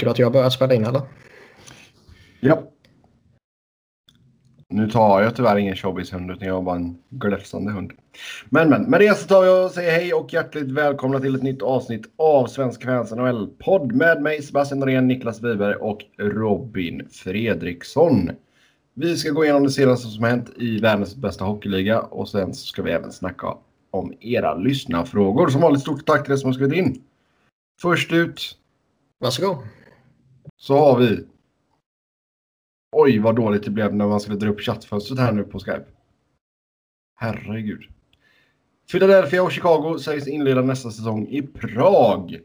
Märker du att jag har börjat spela in eller? Ja. Nu tar jag tyvärr ingen showbiz-hund utan jag har bara en gläfsande hund. Men men, med det så tar jag och säger hej och hjärtligt välkomna till ett nytt avsnitt av Svenska fans NHL-podd med mig Sebastian Norén, Niklas Wiberg och Robin Fredriksson. Vi ska gå igenom det senaste som hänt i världens bästa hockeyliga och sen ska vi även snacka om era lyssnarfrågor. Som vanligt stort tack till er som har skrivit in. Först ut Varsågod. Så har vi Oj, vad dåligt det blev när man skulle dra upp chattfönstret här nu på Skype. Herregud. Philadelphia och Chicago sägs inleda nästa säsong i Prag.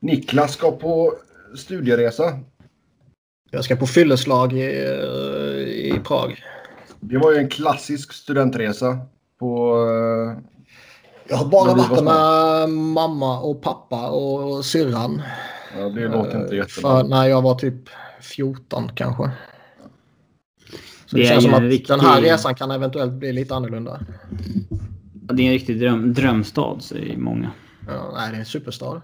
Niklas ska på studieresa. Jag ska på fylleslag i, i Prag. Det var ju en klassisk studentresa på... eh, Jag har bara varit var med mamma och pappa och syrran. Ja, det låter inte Eh, jättebra. För när jag var typ 14 kanske. Så det, Det känns som att riktig- den här resan kan eventuellt bli lite annorlunda. Det är en riktig dröm, drömstad säger många. Ja, nej, det är en superstad.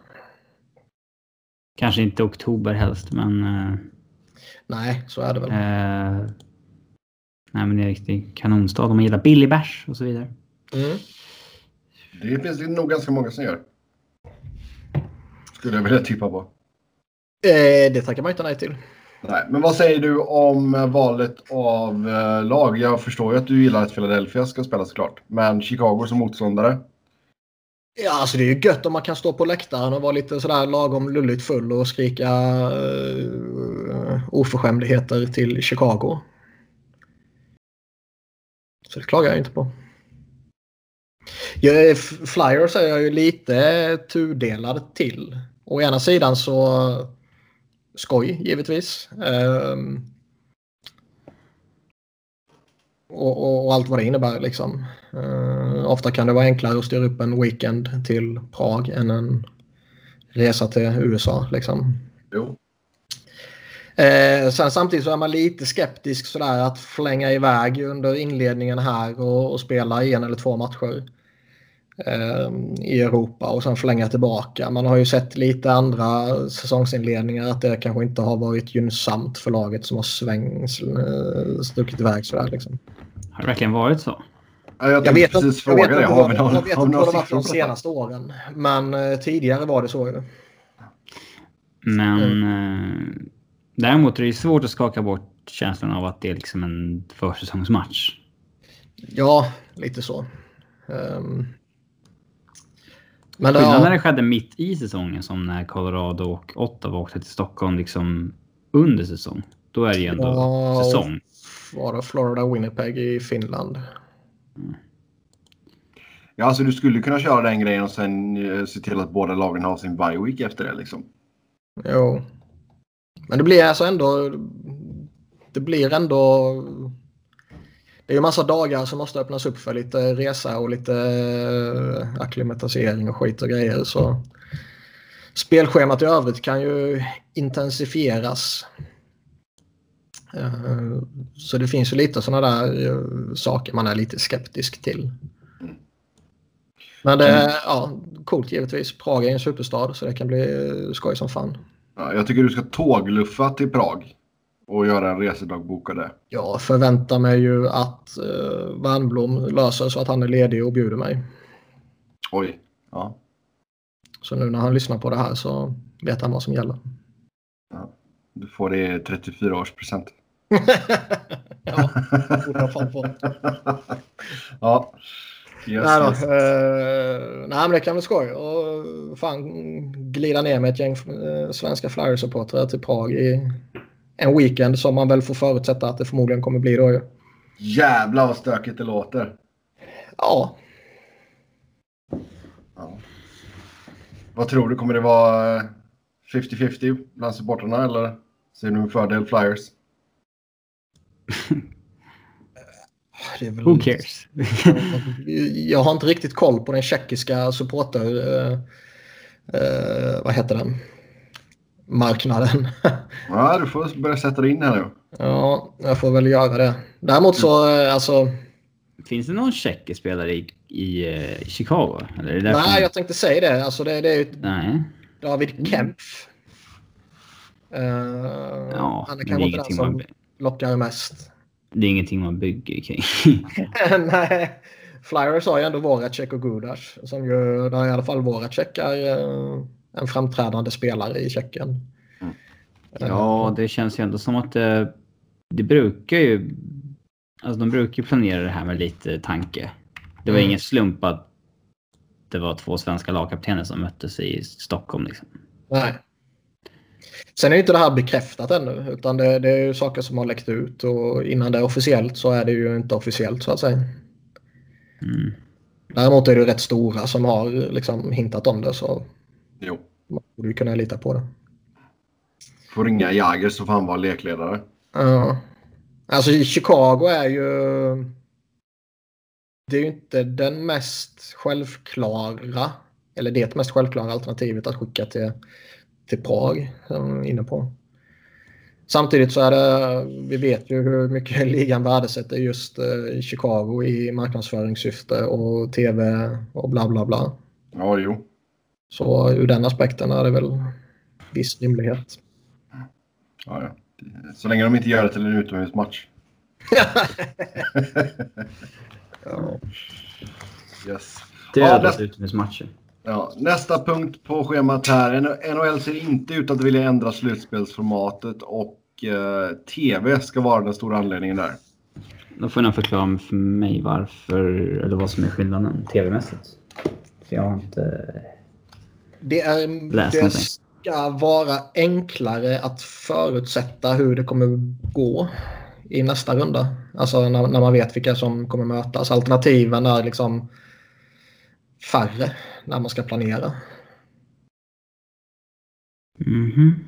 Kanske inte oktober helst men... eh, Nej, så är det väl. eh, nej men det är en riktig kanonstad. De gillar billig bärs och så vidare. Mm. Det finns det nog ganska många som gör. Skulle jag vilja tippa på. Eh, det tackar man inte nej till. Nej, men vad säger du om eh, valet av eh, lag? Jag förstår ju att du gillar att Philadelphia ska spela såklart. Men Chicago som motståndare? Ja, alltså det är ju gött om man kan stå på läktaren och vara lite sådär lagom lulligt full och skrika uh, oförskämdheter till Chicago. Så det klagar jag inte på. Jag, Flyers är jag ju lite tudelad till. Å ena sidan så skoj givetvis. Ehm, och, och, och allt vad det innebär liksom. Eh, ofta kan det vara enklare att styra upp en weekend till Prag än en resa till USA. Liksom. Jo. Eh, sen samtidigt så är man lite skeptisk sådär att flänga iväg under inledningen här och, och spela en eller två matcher i Europa och sen flänga tillbaka. Man har ju sett lite andra säsongsinledningar att det kanske inte har varit gynnsamt för laget som har sväng, eh, stuckit iväg sådär liksom. Har det verkligen varit så? Ja, Jag Jag vet, precis inte, jag fråga vet det. Har vi någon, jag vet har inte vad några det varit siffror de senaste åren. Men eh, tidigare var det så ju. Men eh, däremot är det svårt att skaka bort känslan av att det är liksom en försäsongsmatch. Ja, lite så. Ehm. Men Skillnaden när det skedde mitt i säsongen som när Colorado och Ottawa åkte till Stockholm liksom under säsong. Då är det ju ändå Ja, säsong. var det Florida Winnipeg i Finland? Ja, alltså du skulle kunna köra den grejen och sen eh, se till att båda lagen har sin bye week efter det liksom. Jo. Men det blir alltså ändå... Det blir ändå... Det är ju massa dagar som måste öppnas upp för lite resa och lite eh, akklimatisering och skit och grejer. Så spelschemat i övrigt kan ju intensifieras. Eh, Så det finns ju lite sådana där eh, saker man är lite skeptisk till. Men det är ja, coolt givetvis. Prag är en superstad så det kan bli skoj som fan. Ja, jag tycker du ska tågluffa till Prag och göra en resedagbok av det. Jag förväntar mig ju att uh, Wernbloom löser så att han är ledig och bjuder mig. Oj. Ja. Så nu när han lyssnar på det här så vet han vad som gäller. Du får det i 34 års present. ja, borde jag fan få. ja. Yes, Nej, yes. eh, nej, men det kan bli skoj. Och fan glida ner med ett gäng uh, svenska Flyers-supportrar till Prag i en weekend som man väl får förutsätta att det förmodligen kommer bli då ju. Jävlar vad stökigt det låter. Ja, Ja. Vad tror du? Kommer det vara eh, 50-50 bland supportrarna eller ser du en fördel Flyers? det är väl... Who cares? Jag har inte riktigt koll på den tjeckiska supporter... eh, eh, vad heter den? Marknaden. Ja, du får börja sätta dig in här nu. ja, jag får väl göra det. Däremot så, eh, alltså... Finns det någon tjeckisk spelare i, i eh, Chicago? Eller är det därför- Nej, jag tänkte säga det. Alltså det, det är ju Nej. David Kempf. Uh, Ja, han är kanske inte den som man, lockar mest. det är ingenting man bygger kring. Nej, Flyers har ju ändå Voracek och Gudas. Som ju, där i alla fall Voracek är uh, en framträdande spelare i Tjeckien. Mm. Ja, det känns ju ändå som att det, det brukar ju... Alltså de brukar ju planera det här med lite tanke. Det var Mm. ingen slump att det var två svenska lagkaptener som möttes i Stockholm. Liksom. Nej. Sen är ju inte det här bekräftat ännu. Utan det, det är ju saker som har läckt ut. Och innan det är officiellt så är det ju inte officiellt så att säga. Mm. Däremot är det rätt stora som har liksom hintat om det. Så Jo. man borde ju kunna lita på det. Får ringa Jagr så får han vara lekledare. Ja. Alltså Chicago är ju... Det är ju inte den mest självklara, eller det mest självklara alternativet att skicka till, till Prag, som inne på. Samtidigt så är det, vi vet ju hur mycket ligan värdesätter just eh, Chicago i marknadsföringssyfte och tv och bla bla bla. Ja, jo. Så ur den aspekten är det väl viss rimlighet. Ja, ja. Så länge de inte gör det till en utomhusmatch. Ja. Yes. Dödat nästa- utomhusmatcher. Ja, nästa punkt på schemat här. NHL ser inte ut att vilja ändra slutspelsformatet och eh, tv ska vara den stora anledningen där. Då får någon förklara för mig varför, eller vad som är skillnaden tv-mässigt. För jag har inte... Det, är, Läs det någonting. ska vara enklare att förutsätta hur det kommer gå i nästa runda. Alltså när, när man vet vilka som kommer mötas. Alternativen är liksom färre när man ska planera. Mhm.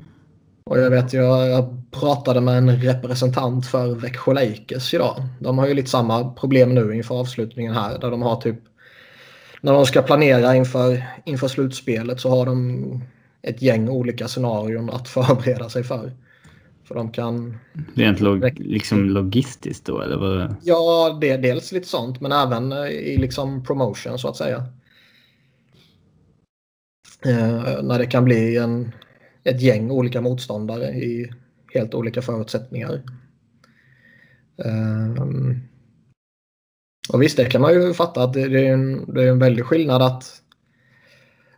Och jag vet, jag, jag pratade med en representant för Växjö Lakers idag. De har ju lite samma problem nu inför avslutningen här. Där de har typ, när de ska planera inför, inför slutspelet så har de ett gäng olika scenarion att förbereda sig för. För de kan, Rent log, liksom logistiskt då, eller vad? ja det är dels lite sånt men även eh, i liksom promotion så att säga. Eh, när det kan bli en, ett gäng olika motståndare i helt olika förutsättningar. Ehm, och visst, det kan man ju fatta att det, är, en, det är en väldig skillnad att,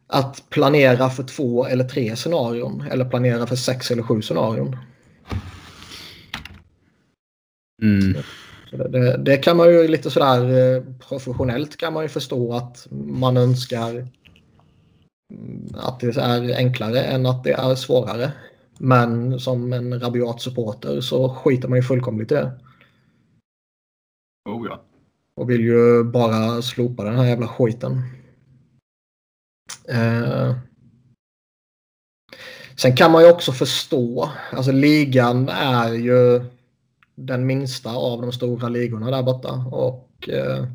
att planera för två eller tre scenarion eller planera för sex eller sju scenarion. Mm. Så det, det, det kan man ju lite sådär eh, professionellt kan man ju förstå att man önskar mm, att det är enklare än att det är svårare. Men som en rabiat supporter så skiter man ju fullkomligt i det. Oh ja. Och vill ju bara slopa den här jävla skiten. Eh. Sen kan man ju också förstå, alltså ligan är ju den minsta av de stora ligorna där borta. Och eh,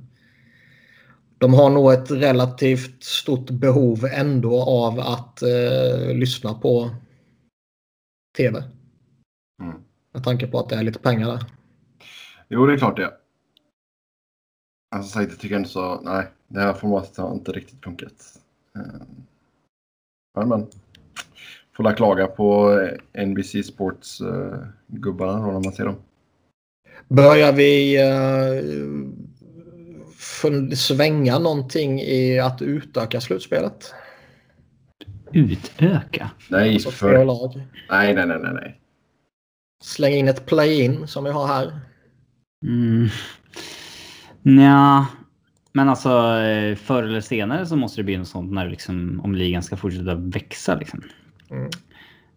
de har nog ett relativt stort behov ändå av att eh, lyssna på tv. Mm. Med tanke på att det är lite pengar där. Jo, det är klart det. Alltså, sagt, jag tycker inte så. Nej, det här formatet har inte riktigt funkat. Eh, Men, men. Får la klaga på NBC Sports uh, gubbarna då när man ser dem. Börjar vi uh, svänga någonting i att utöka slutspelet? Utöka? Nej, Alltså för... lag. nej, nej, nej, nej, nej. Slänga in ett play-in som vi har här. Mm. Nja, men alltså eh, förr eller senare så måste det bli något sånt när liksom, om ligan ska fortsätta växa. Liksom. Mm.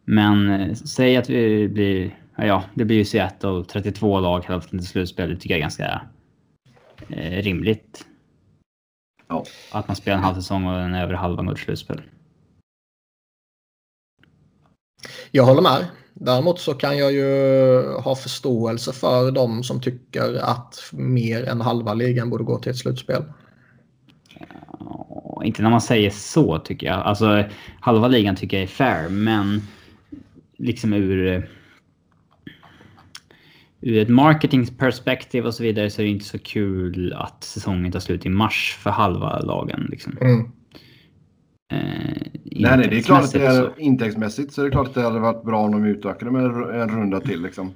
Men eh, säg att vi blir, ja, det blir ju Seattle, 32 lag hälften till slutspel. Det tycker jag är ganska eh, rimligt. Ja. Att man spelar en halv säsong och den övre halvan går till slutspel. Jag håller med. Däremot så kan jag ju ha förståelse för de som tycker att mer än halva ligan borde gå till ett slutspel. Inte när man säger så tycker jag. Alltså halva ligan tycker jag är fair, men liksom ur ur ett marketingperspektiv och så vidare så är det inte så kul att säsongen tar slut i mars för halva lagen. Liksom. Mm. Nej, nej, det är klart att det är så. intäktsmässigt så är det klart att det hade varit bra om de utökade med en runda till liksom.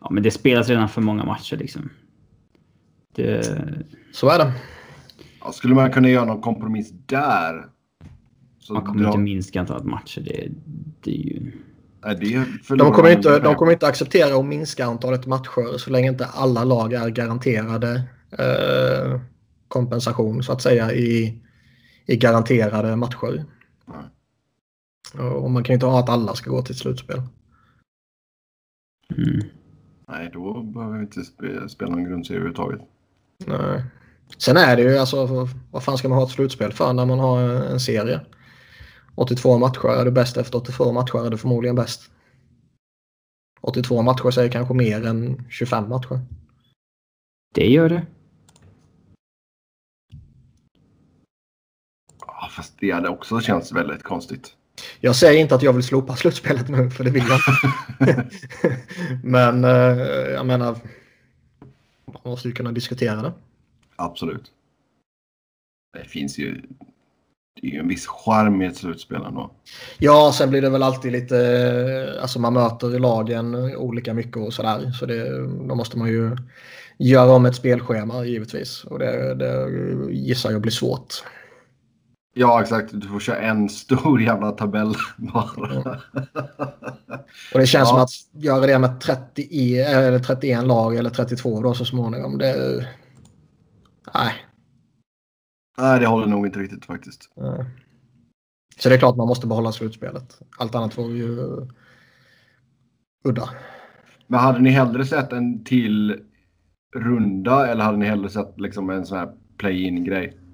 Ja, men det spelas redan för många matcher liksom. Det... Så är det. Ja, skulle man kunna göra någon kompromiss där? Så man kommer dra... inte minska antalet matcher. Det, det är ju... Nej, det är de, kommer inte, de kommer inte acceptera att minska antalet matcher så länge inte alla lag är garanterade eh, kompensation så att säga i, i garanterade matcher. Nej. Och man kan ju inte ha att alla ska gå till ett slutspel. Mm. Nej, då behöver vi inte spela någon grundserie överhuvudtaget. Nej. Sen är det ju alltså, vad fan ska man ha ett slutspel för när man har en serie? 82 matcher, är du bäst efter 82 matcher är du förmodligen bäst. 82 matcher säger kanske mer än 25 matcher. Det gör det. Ja, fast det hade också känts väldigt konstigt. Jag säger inte att jag vill slopa slutspelet nu, för det vill jag inte. Men eh, jag menar, man måste ju kunna diskutera det. Absolut. Det finns ju det är ju en viss charm i ett slutspel ändå. Ja, sen blir det väl alltid lite, alltså man möter lagen olika mycket och sådär. Så det, då måste man ju göra om ett spelschema givetvis. Och det, det gissar jag blir svårt. Ja, exakt. Du får köra en stor jävla tabell bara. Mm. Och det känns ja. som att göra det med 30, eller 31 lag eller 32 då så småningom. Det, nej. Nej, det håller nog inte riktigt faktiskt. Nej. Så det är klart man måste behålla slutspelet. Allt annat vore ju udda. Men hade ni hellre sett en till runda eller hade ni hellre sett liksom en sån här play-in grej?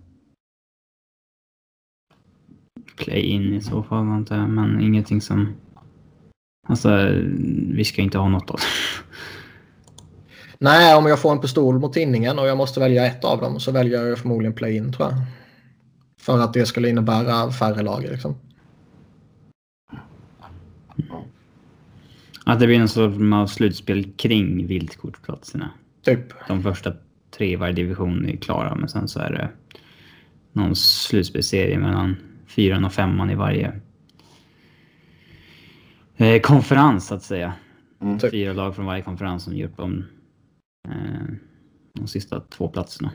Play-in i så fall antar jag, men ingenting som... Alltså, vi ska inte ha något av. Nej, om jag får en pistol mot tinningen och jag måste välja ett av dem så väljer jag förmodligen play-in tror jag. För att det skulle innebära färre lag liksom. Att det blir en sorts av slutspel kring viltkortsplatserna. Typ. De första tre i varje division är klara men sen så är det någon slutspelserie mellan fyran och femman i varje eh, konferens så att säga. Mm. Fyra lag från varje konferens som gör upp om Eh, de sista två platserna.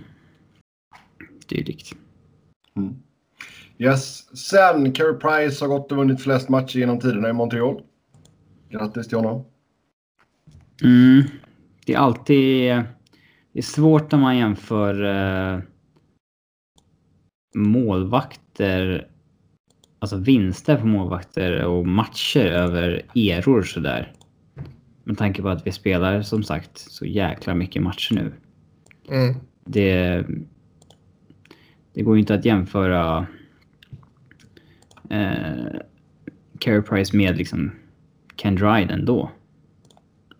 Dylikt. Mm. Yes. Sen, Carey Price har gått och vunnit flest matcher genom tiderna i Montreal. Grattis till honom. Mm. Det är alltid det är svårt när man jämför eh, målvakter, alltså vinster på målvakter och matcher över eror sådär. Med tanke på att vi spelar som sagt så jäkla mycket matcher nu. Mm. Det, det går ju inte att jämföra eh, Carey Price med liksom Ken Dryden då.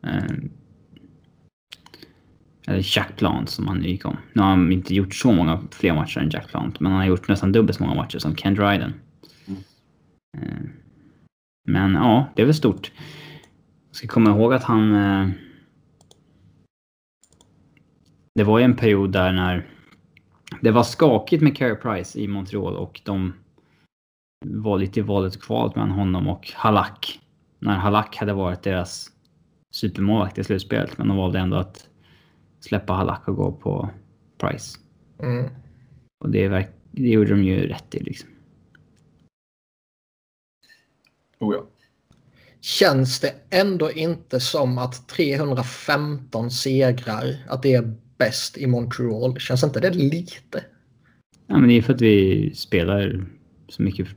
Eh, eller Jack Plant som han gick om. Nu har han inte gjort så många fler matcher än Jack Plant, men han har gjort nästan dubbelt så många matcher som Ken Dryden. Eh, men ja, det är väl stort ska komma ihåg att han... Eh, det var ju en period där när det var skakigt med Carey Price i Montreal och de var lite i valet och kvalet mellan honom och Halak. När Halak hade varit deras supermålvakt i slutspelet, men de valde ändå att släppa Halak och gå på Price. Mm. Och det, det gjorde de ju rätt i liksom. Oh ja känns det ändå inte som att 315 segrar, att det är bäst i Montreal. Känns inte det lite? Ja, men det är för att vi spelar så mycket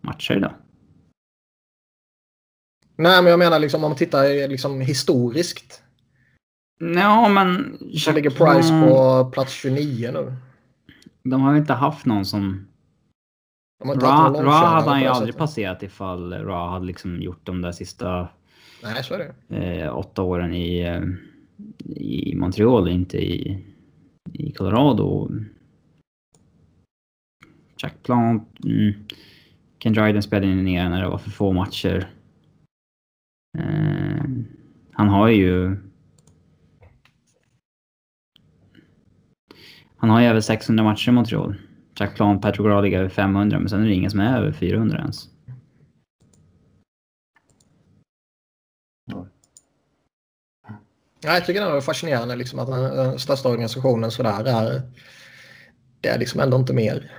matcher idag. Nej, men jag menar liksom om man tittar liksom historiskt. Ja, men... Så ligger Price på plats 29 nu. De har inte haft någon som Ra, Ra hade han ju aldrig passerat ifall Ra hade liksom gjort de där sista Nej, så är det. Eh, åtta åren i, eh, i Montreal, inte i, i Colorado. Jack Plant, mm. Ken Dryden spelade ner när det var för få matcher. Eh, han har ju... Han har ju över 600 matcher i Montreal. Jack Plan, Petrograd ligger över 500 men sen är det ingen som är över 400 ens. Ja, jag tycker det är fascinerande liksom, att den största organisationen sådär är... Det är liksom ändå inte mer.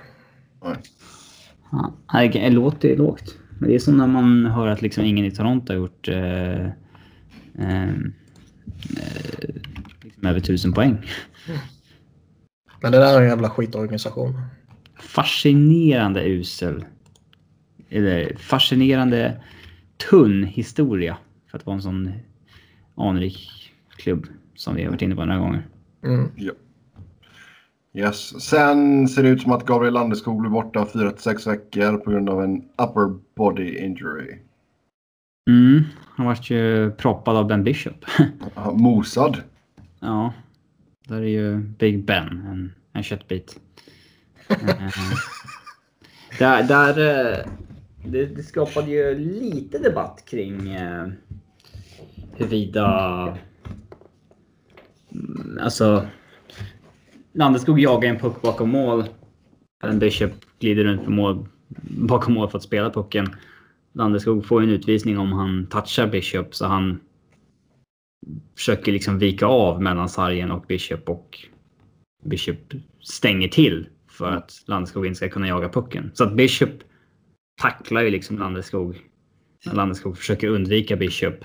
Ja, det låter lågt. Men det är som när man hör att liksom ingen i Toronto har gjort eh, eh, liksom över tusen poäng. Men det där är en jävla skitorganisation. Fascinerande usel. Eller fascinerande tunn historia. För att vara en sån anrik klubb som vi har varit inne på några gånger. Mm. Ja. Yes. Sen ser det ut som att Gabriel Landeskog blir borta 4-6 veckor på grund av en upper body injury. Mm, han vart ju proppad av Ben Bishop. Mosad. ja, där är ju Big Ben, en, en köttbit. Mm. Där, där, eh, det, det skapade ju lite debatt kring eh, huruvida... Mm, alltså... Landeskog jagar en puck bakom mål. En Bishop glider runt på mål, bakom mål för att spela pucken. Landeskog får en utvisning om han touchar Bishop så han försöker liksom vika av mellan sargen och Bishop och Bishop stänger till för att Landeskog inte ska kunna jaga pucken. Så att Bishop tacklar ju liksom Landeskog. Landeskog försöker undvika Bishop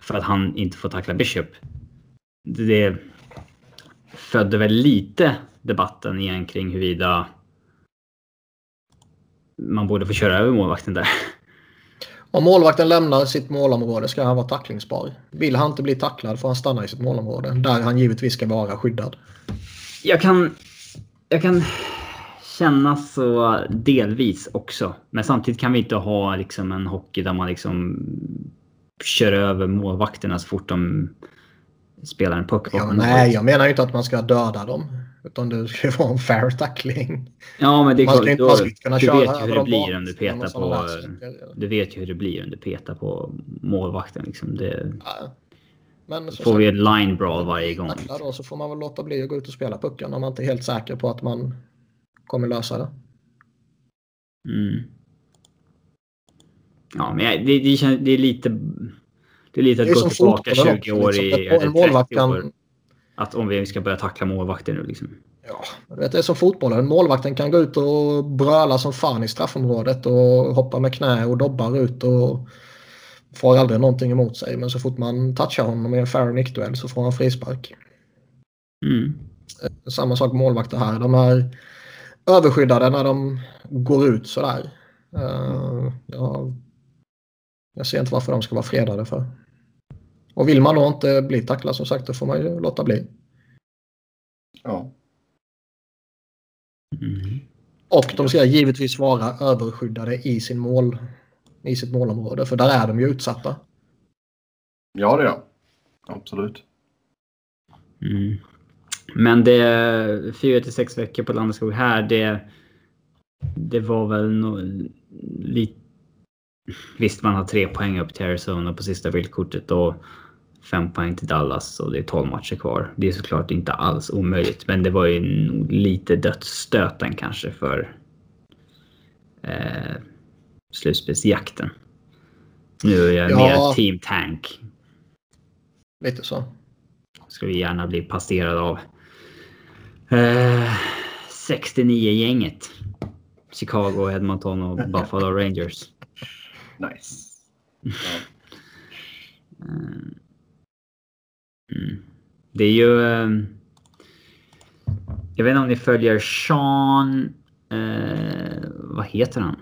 för att han inte får tackla Bishop. Det födde väl lite debatten igen kring huruvida man borde få köra över målvakten där. Om målvakten lämnar sitt målområde ska han vara tacklingsbar. Vill han inte bli tacklad får han stanna i sitt målområde. Där han givetvis ska vara skyddad. Jag kan, jag kan känna så delvis också. Men samtidigt kan vi inte ha liksom en hockey där man liksom kör över målvakterna så fort de spelar en puck Ja, nej, jag menar ju inte att man ska döda dem. Utan det ska ju vara en fair tackling. Ja, men det är Man klart. inte- Då, man ska inte kunna du köra vet ju hur det blir om du petar på... Du vet ju hur det blir om du petar på målvakten. Liksom. Det Ja. Men så får vi ett line brawl varje gång. då så får man väl låta bli att gå ut och spela pucken om man inte är helt säker på att man kommer lösa det. Mm. Ja, men det, det, känns, det är lite... Det är lite att Det är gå tillbaka fotbollen 20 också, år liksom. i... Eller målvakt 30 år. Att om vi ska börja tackla målvakter nu liksom. ja, vet, det är som fotbollen. Målvakten kan gå ut och bröla som fan i straffområdet och hoppa med knä och dobbar ut och får aldrig någonting emot sig. Men så fort man touchar honom i en fair nickduell så får han frispark. Mm. Samma sak med målvakter här. De är överskyddade när de går ut sådär. Uh, ja, jag ser inte varför de ska vara fredade för. Och vill man då inte bli tacklad som sagt då får man ju låta bli. Ja. Mm. Och de ska givetvis vara överskyddade i, sin mål, i sitt målområde för där är de ju utsatta. ja, det är jag. Absolut. Mm. Men det... Fyra till sex veckor på Landeskog här, det... Det var väl no, lite... Visst, man har tre poäng upp till Arizona på sista vildkortet och fem poäng till Dallas och det är 12 matcher kvar. Det är såklart inte alls omöjligt, men det var ju nog lite dödsstöten kanske för eh, slutspelsjakten. Nu är jag Ja. mer team tank. Lite så. Ska vi gärna bli passerad av eh, 69-gänget. Chicago, Edmonton och Buffalo Rangers. Nice. Ja. Mm. Det är ju... eh, Jag vet inte om ni följer Sean... Eh, vad heter han?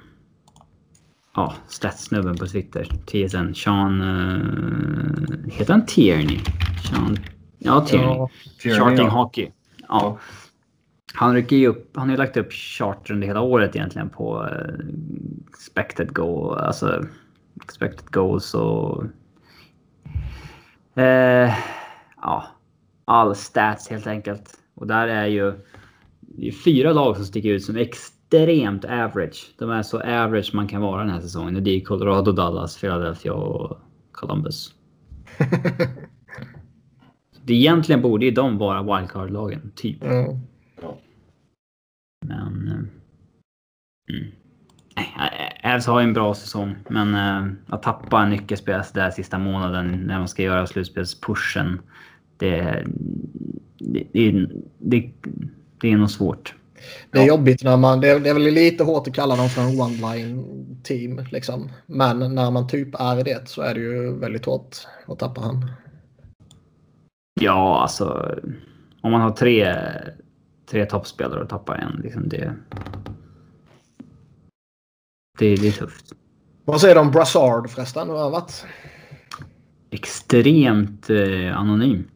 Ja, statsnubben på Twitter. TSN. Sean... Eh, heter han Tierney? Sean... Ja, Tierney. Ja, Tierney, Charting ja. Hockey. Ja. Han rycker ju upp. Han har ju lagt upp charter under hela året egentligen på eh, expected goal, alltså expected goals och eh, ja, all stats helt enkelt. Och där är ju det är fyra lag som sticker ut som extremt average. De är så average man kan vara den här säsongen. Och det är Colorado, Dallas, Philadelphia och Columbus. Det egentligen borde ju de vara wildcard-lagen, typ. ja. Men Mm. Ävs har ju en bra säsong, men äh, att tappa en nyckelspelare där sista månaden när man ska göra slutspelspushen. Det, det, det, det, det är nog svårt. Det är ja. jobbigt när man, det är, det är väl lite hårt att kalla dem för en one-line team liksom. Men när man typ är det så är det ju väldigt hårt att tappa han. Ja, alltså om man har tre, tre toppspelare och tappar en, liksom det, det, det är tufft. Vad säger du om Brassard förresten? Hur har han varit? Extremt eh, anonym.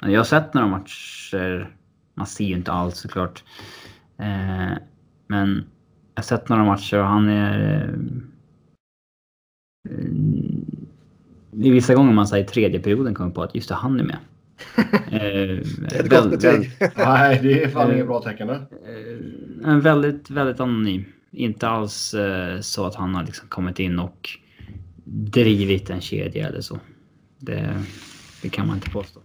Jag har sett några matcher. Man ser ju inte allt såklart. Eh, men jag har sett några matcher och han är... Eh, I vissa gånger man säger tredje perioden kommer på att just det, han är med. Eh, det är ett gott betyg. Nej, det är fan inget bra tecken. Eh, en väldigt, väldigt anonym. Inte alls eh, så att han har liksom kommit in och drivit en kedja eller så. Det, det kan man inte påstå.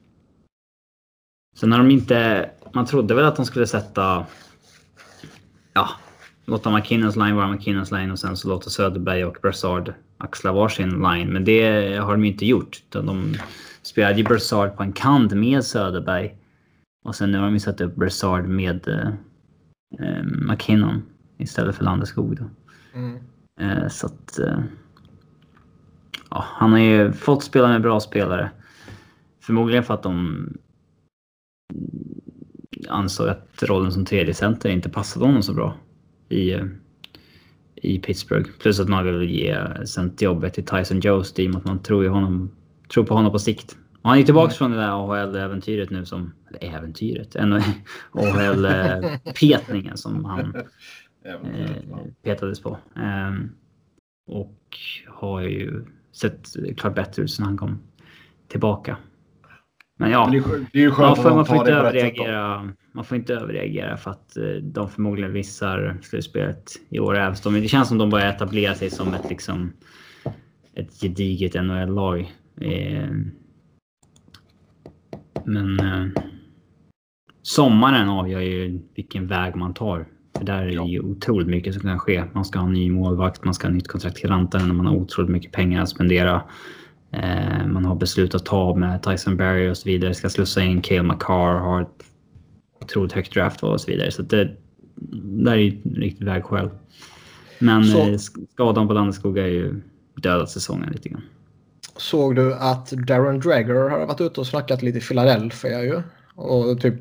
Sen när de inte... Man trodde väl att de skulle sätta... Ja, låta McKinnons line vara McKinnons line och sen så låta Söderberg och Brassard axla varsin line. Men det har de inte gjort. De spelade ju Brassard på en kant med Söderberg. Och sen nu har de ju satt upp Brassard med eh, McKinnon istället för Landeskog. Då. Mm. Eh, så att... Eh, ja, han har ju fått spela med bra spelare. Förmodligen för att de ansåg att rollen som tredje center inte passade honom så bra i, eh, i Pittsburgh. Plus att man vill ge centerjobbet till Tyson Jost i och med att man tror, ju honom, tror på honom på sikt. Och han är tillbaka mm. från det där AHL-äventyret nu som... Eller äventyret? AHL-petningen som han eh, petades på. Eh, och har ju sett klart bättre ut sen han kom tillbaka. Men ja, Men det är, ju skönt man får, man får inte överreagera. Man får inte överreagera för att eh, de förmodligen missar slutspelet i år. Även det känns som de börjar etablera sig som ett, liksom, ett gediget NHL-lag. Eh, men eh, sommaren avgör ju vilken väg man tar. För där är det ju otroligt mycket som kan ske. Man ska ha en ny målvakt, man ska ha nytt kontrakt till Rantanen, man har otroligt mycket pengar att spendera. Eh, man har beslutat att ta med Tyson Berry och så vidare. Ska slussa in Cale McCarr, har ett otroligt högt draft och så vidare. Så det där är ju ett riktigt vägskäl. Men så, eh, skadan på Landeskog är ju dödat säsongen lite grann. Såg du att Darren Dragger har varit ute och snackat lite i Philadelphia ju? Och typ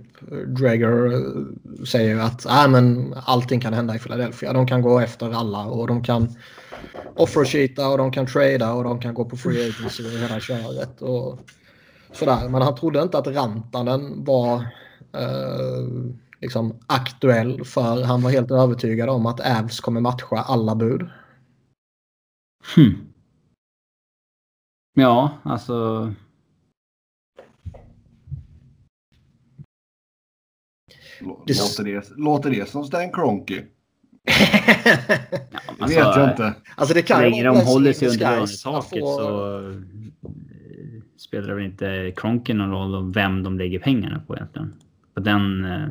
Dragger säger att äh, men allting kan hända i Philadelphia. De kan gå efter alla och de kan offersheeta och de kan trada och de kan gå på free agency och hela köret. Och sådär. Men han trodde inte att Rantanen var eh, liksom aktuell för han var helt övertygad om att Avs kommer matcha alla bud. Hmm. Ja, alltså... Låter det, låter det som Stan Kroenke? Ja, alltså, vet jag inte. Alltså det kan så länge de håller sig under lönetaket får... så eh, spelar det väl inte Kronke någon roll om vem de lägger pengarna på egentligen. På den... Eh,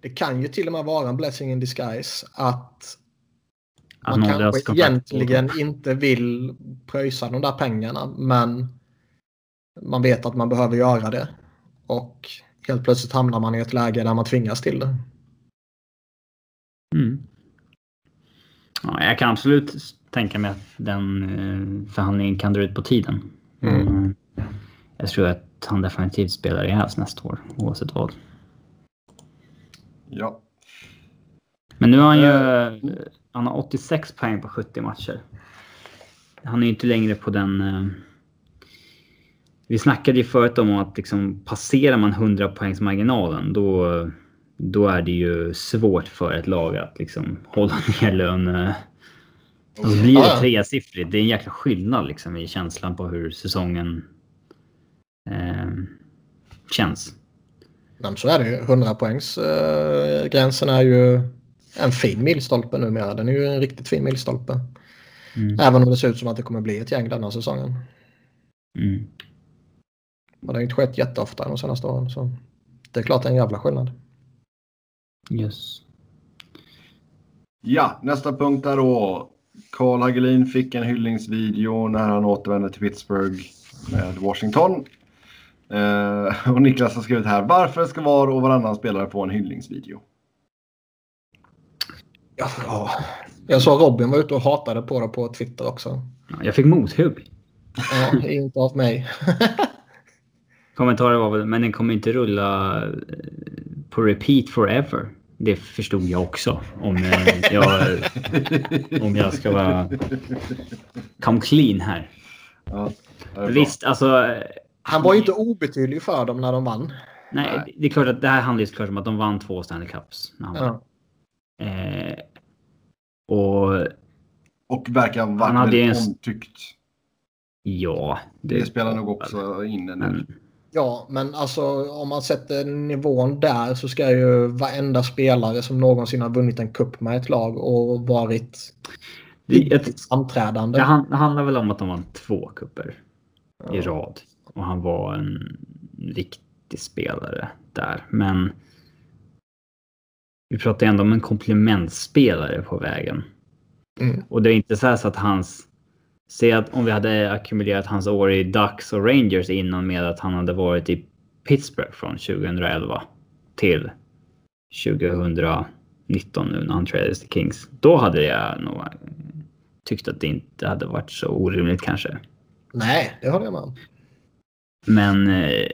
det kan ju till och med vara en blessing in disguise att att man kanske egentligen inte vill pröjsa de där pengarna men man vet att man behöver göra det. Och helt plötsligt hamnar man i ett läge där man tvingas till det. Mm. Ja, jag kan absolut tänka mig att den eh, förhandlingen kan dra ut på tiden. Mm. Mm. Jag tror att han definitivt spelar i Hävs nästa år, oavsett vad. Ja. Men nu har han ju... Uh, han har 86 poäng på 70 matcher. Han är ju inte längre på den... Vi snackade ju förut om att liksom, passerar man 100 poängs marginalen då då är det ju svårt för ett lag att liksom hålla ner löne... Alltså blir det tresiffrigt, det är en jäkla skillnad liksom i känslan på hur säsongen eh, känns. Ja, så är det ju. 100 poängs eh, gränsen är ju en fin milstolpe numera. Den är ju en riktigt fin milstolpe. Mm. Även om det ser ut som att det kommer bli ett gäng denna säsongen. Mm. Men det har inte skett jätteofta de senaste åren. Så det är klart det är en jävla skillnad. Yes. Ja, nästa punkt är då. Carl Hagelin fick en hyllningsvideo när han återvände till Pittsburgh med Washington. Eh, och Niklas har skrivit här. Varför ska var och varannan spelare få en hyllningsvideo? Ja, ja. Jag såg Robin var ute och hatade på det på Twitter också. Jag fick mothugg. Ja, inte av mig. Kommentarer var väl, men den kommer inte rulla eh, på repeat forever. Det förstod jag också. Om eh, jag, om jag ska vara come clean här. Ja, det. Visst, alltså. Han var ju inte obetydlig för dem när de vann. Nej, det är klart att det här handlar ju såklart om att de vann två Stanley Cups. när han Ja. Eh, och Och verkar ha Han varit hade väldigt en- omtyckt. ja. Det spelar nog också in en. Men, Ja, men alltså om man sätter nivån där så ska ju varenda spelare som någonsin har vunnit en cup med ett lag och varit jag, framträdande. det han- det handlar väl om att de vann två kupper i Ja. rad. Och han var en riktig spelare där. Men vi pratar ändå om en komplementspelare på vägen. Mm. Och det är inte så så att hans... Säg att om vi hade ackumulerat hans år i Ducks och Rangers innan med att han hade varit i Pittsburgh från 2011 till 2019 nu när han tradades till Kings. Då hade jag nog tyckt att det inte hade varit så orimligt kanske. Nej, det håller jag med om. Men... Eh,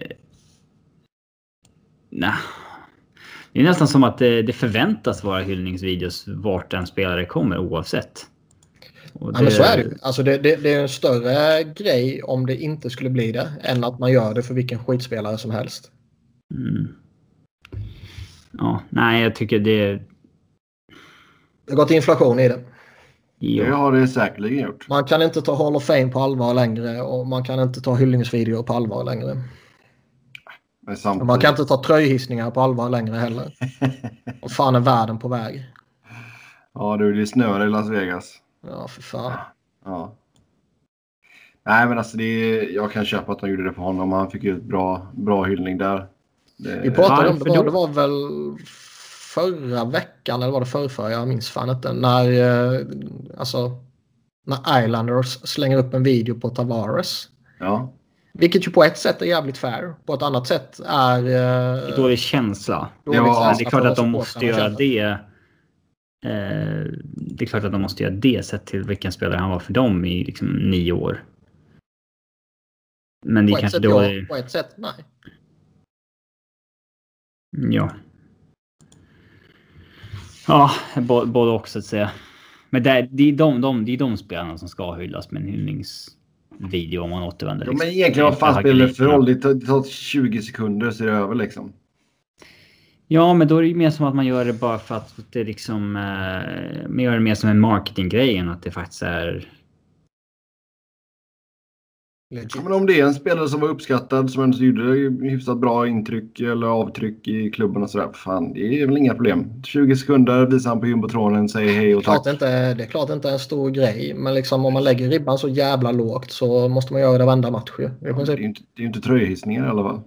nej. Det är nästan som att det, det förväntas vara hyllningsvideos vart en spelare kommer oavsett. Och Ja, men så är det. Alltså det, det, det är en större grej om det inte skulle bli det än att man gör det för vilken skitspelare som helst. Mm. Ja, nej, jag tycker det... Det har gått inflation i det. Det Ja, har det säkerligen gjort. Man kan inte ta Hall of Fame på allvar längre och man kan inte ta hyllningsvideor på allvar längre. Samtidigt... man kan inte ta tröjhissningar på allvar längre heller. Och fan är världen på väg? Ja du, det snöar i Las Vegas. Ja, för fan. Ja. Nej men alltså det är, jag kan köpa att de gjorde det för honom. Han fick ju ett bra, bra hyllning där. Det, Vi pratade om det, var, det var väl förra veckan eller var det förrförra? Jag minns fan inte. När, eh, alltså, när Islanders slänger upp en video på Tavares. Ja. Vilket ju på ett sätt är jävligt fair. På ett annat sätt är... Eh, dålig känsla. dåligt Ja, känsla det är klart att de måste göra det. Eh, det är klart att de måste göra det sett till vilken spelare han var för dem i liksom nio år. Men det är På kanske då... ja, på ett sätt nej. Ja. Ja, både och så att säga. Men det, det, är de, de, det är de spelarna som ska hyllas med en hyllningsvideo om man återvänder. ja liksom. men egentligen vad fan Inte spelar det för roll? Det tar, det tar 20 sekunder så är det över liksom. Ja, men då är det ju mer som att man gör det bara för att det liksom... Eh, man gör det mer som en marketinggrej än att det faktiskt är... Ja, men om det är en spelare som var uppskattad som ändå gjorde hyfsat bra intryck eller avtryck i klubben och sådär. Fan, det är väl inga problem. 20 sekunder visar han på jumbotronen, säger hej och tack. det, inte, det är klart det inte är en stor grej. Men liksom om man lägger ribban så jävla lågt så måste man göra det varenda match ju. I Det är ju inte, det är inte tröjhissningar i alla fall.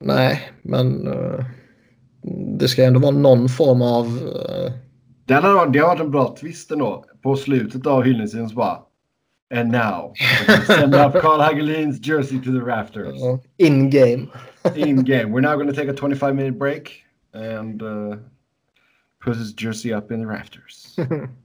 Nej, men eh, det ska ändå vara någon form av... eh, Det hade varit, det hade varit en bra twist ändå. På slutet av hyllningsvideon så bara And now, send up Carl Hagelins jersey to the rafters. in game. In game. We're now going to take a 25 minute break and uh, put his jersey up in the rafters.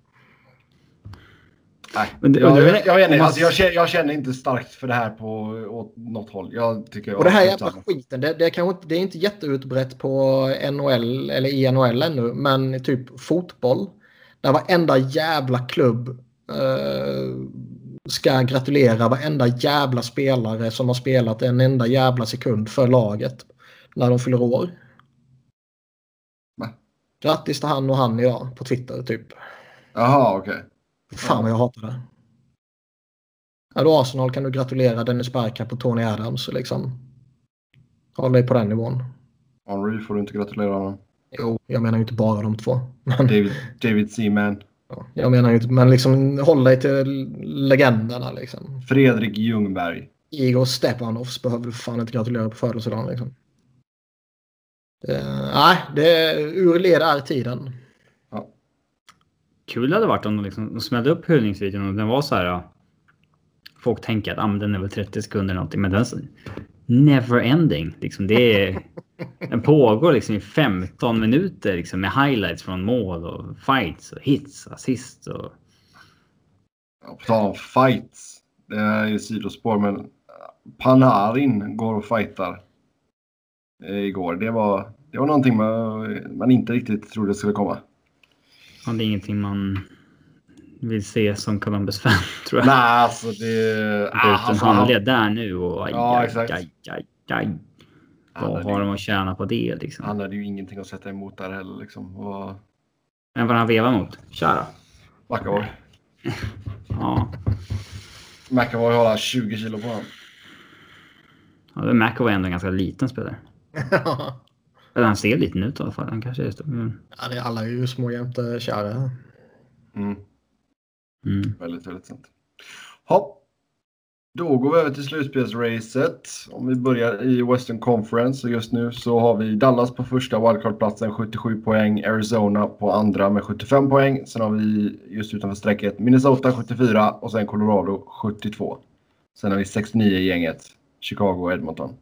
Men det- jag, jag, jag, vet inte, alltså jag, känner, jag känner inte starkt för det här på åt något håll. Jag tycker Och det här jävla skiten, det, det, är kanske inte, det är inte jätteutbrett på NHL eller i NHL ännu, men typ fotboll. Där varenda jävla klubb eh, ska gratulera varenda jävla spelare som har spelat en enda jävla sekund för laget när de fyller år. Grattis till han och han idag på Twitter typ. Jaha, okej. Fan vad jag hatar det. Är du Arsenal kan du gratulera Dennis Bergkamp och Tony Adams liksom. Håll dig på den nivån. Henry får du inte gratulera honom. Jo, jag menar ju inte bara de två. Men, David, David Seaman. ja, jag menar ju inte, men liksom håll dig till legenderna liksom. Fredrik Ljungberg. Igor Stepanovs behöver du fan inte gratulera på födelsedagen liksom. Eh, nej, det ur led är tiden. Kul hade varit om de, liksom, de smällde upp hyllningsvideon och den var så här. Folk tänker att ah, men den är väl 30 sekunder eller någonting, men den är never ending. Liksom, det är, den pågår liksom i 15 minuter liksom, med highlights från mål och fights och hits, assist och... På tal om fights. Det är ju sidospår, men Panarin går och fightar eh, igår. Det var, det var någonting man, man inte riktigt trodde skulle komma. Ja, det är ingenting man vill se som Columbus fan tror jag. Nej, alltså det... Gå ut en alltså, han- handled där nu och aj, Ja, aj, exakt. aj, aj, aj. Vad har de att tjäna på det liksom? Han hade ju ingenting att sätta emot där heller. Liksom. Och Men vad han vevar mot? Tja då. McAvoy. Ja. McAvoy har 20 kilo på honom. ja McAvoy är ändå en ganska liten spelare. Eller han ser liten ut i alla fall. Han kanske är stor. Mm. ja, det är alla ju små jämte kära. Mm. Mm. Väldigt, väldigt sant. Hopp. Då går vi över till slutspelsracet. Om vi börjar i Western Conference. Och just nu så har vi Dallas på första wildcard-platsen 77 poäng. Arizona på andra med 75 poäng. Sen har vi just utanför strecket Minnesota 74 och sen Colorado 72. Sen har vi 69 i gänget. Chicago och Edmonton.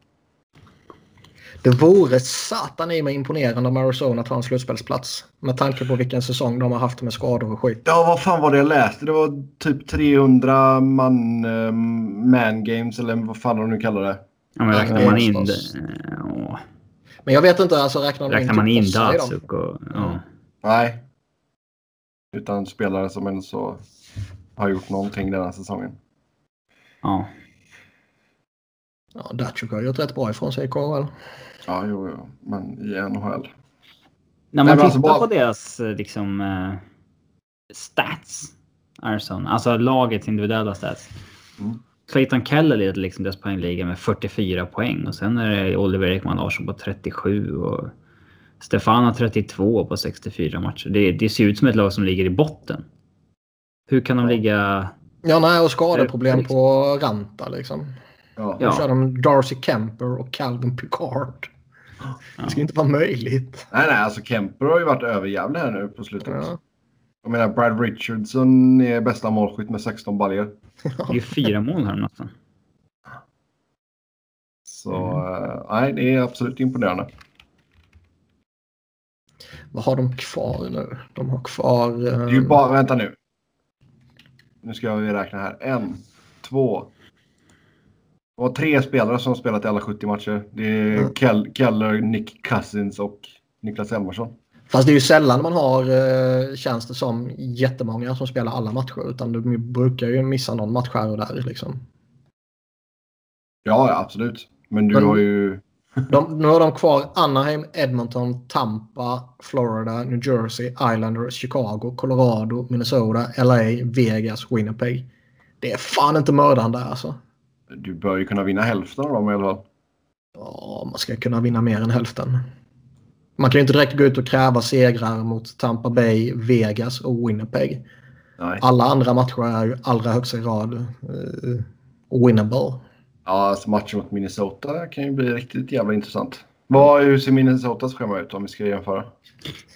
Det vore satan i mig imponerande om Arizona tar en slutspelsplats. Med tanke på vilken säsong de har haft med skador och skit. Ja, vad fan var det jag läste? Det var typ 300 man, eh, man games eller vad fan de nu kallar det. Ja, men räknar man in det? Ja. Men jag vet inte, alltså räknar Räknar man in? Datsuk och... Ja. Nej. Utan spelare som ändå så har gjort någonting den här säsongen. ja. Ja, Datsjuk har gjort rätt bra ifrån sig i KHL. Ja, jo, jo. Men i NHL. När man men tittar alltså bara- på deras eh, liksom, eh, stats, Arizona, alltså lagets individuella stats. Mm. Clayton Keller leder liksom deras poängliga med 44 poäng och sen är det Oliver Ekman Larsson på 37 och Stefan har 32 på 64 matcher. Det, det ser ut som ett lag som ligger i botten. Hur kan de ligga... Ja, nej, och skadeproblem på Ranta liksom. Ja. Ja. kör de Darcy Kemper och Calvin Picard. Det ska inte vara möjligt. Nej, nej, alltså Kemper har ju varit överjävlig här nu på slutet. Ja. Jag menar, Brad Richardson är bästa målskytt med 16 baljor. Det är ju fyra mål här nästan. Så eh, nej, det är absolut imponerande. Vad har de kvar nu? De har kvar... Det är Eh, ju bara, vänta nu. Nu ska vi räkna här. En, två. Det var tre spelare som spelat i alla 70 matcher. Det är Mm. Kell, Keller, Nick Cousins och Niklas Elmarsson. Fast det är ju sällan man har, eh, känns det som, jättemånga som spelar alla matcher. Utan de brukar ju missa någon match här och där. Liksom. Ja, ja, absolut. Men du Men- har ju... De, nu har de kvar Anaheim, Edmonton, Tampa, Florida, New Jersey, Islanders, Chicago, Colorado, Minnesota, LA, Vegas, Winnipeg. Det är fan inte mördande alltså. Du bör ju kunna vinna hälften av dem i alla fall. Ja, man ska kunna vinna mer än hälften. Man kan ju inte direkt gå ut och kräva segrar mot Tampa Bay, Vegas och Winnipeg. Nej. Alla andra matcher är ju allra högsta grad uh, winnable. Ja, alltså matchen mot Minnesota kan ju bli riktigt jävla intressant. Vad, hur ser Minnesotas schema ut om vi ska jämföra?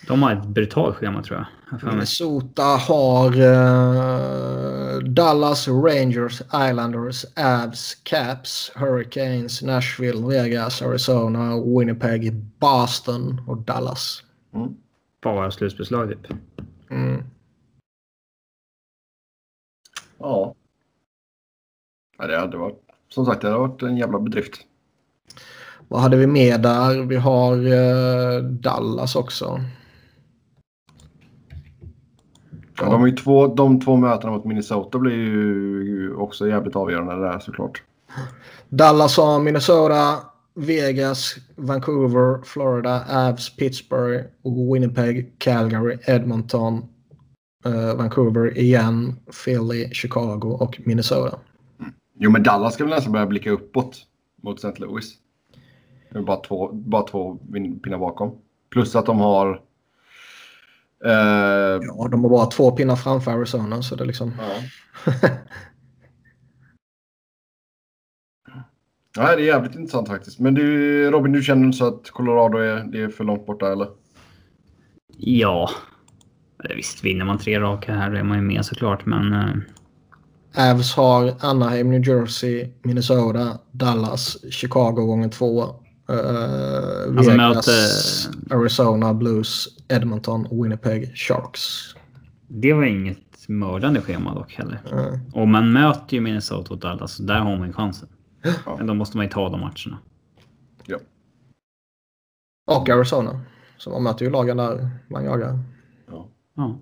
De har ett brutalt schema tror jag. Minnesota har eh, Dallas, Rangers, Islanders, Avs, Caps, Hurricanes, Nashville, Vegas, Arizona, Winnipeg, Boston och Dallas. Bara slutspelslag typ. Mm. Ja. ja. Det hade varit... Som sagt, det hade varit en jävla bedrift. Vad hade vi med där? Vi har eh, Dallas också. Ja, de, är ju två, de två mötena mot Minnesota blir ju också jävligt avgörande där såklart. Dallas har Minnesota, Vegas, Vancouver, Florida, Avs, Pittsburgh, Winnipeg, Calgary, Edmonton, eh, Vancouver igen, Philly, Chicago och Minnesota. Jo, men Dallas ska väl nästan börja blicka uppåt mot St. Louis. Det är bara två, bara två pinnar bakom. Plus att de har... Eh, Ja, de har bara två pinnar framför Arizona så det är liksom... ja. Nej, det är jävligt intressant faktiskt. Men du, Robin, du känner så att Colorado är, det är för långt borta eller? Ja. Visst, vinner man tre raka här är man ju med såklart, men... Uh... Avs har Anaheim, New Jersey, Minnesota, Dallas, Chicago gånger två. Uh, Vegas, möter... Arizona, Blues, Edmonton, Winnipeg, Sharks. Det var inget mördande schema dock heller. Mm. Och man möter ju Minnesota och Dallas, så där har man ju chansen. Ja. Men då måste man ju ta de matcherna. Ja. Och Arizona. Så man möter ju lagen där man jagar. Ja. ja.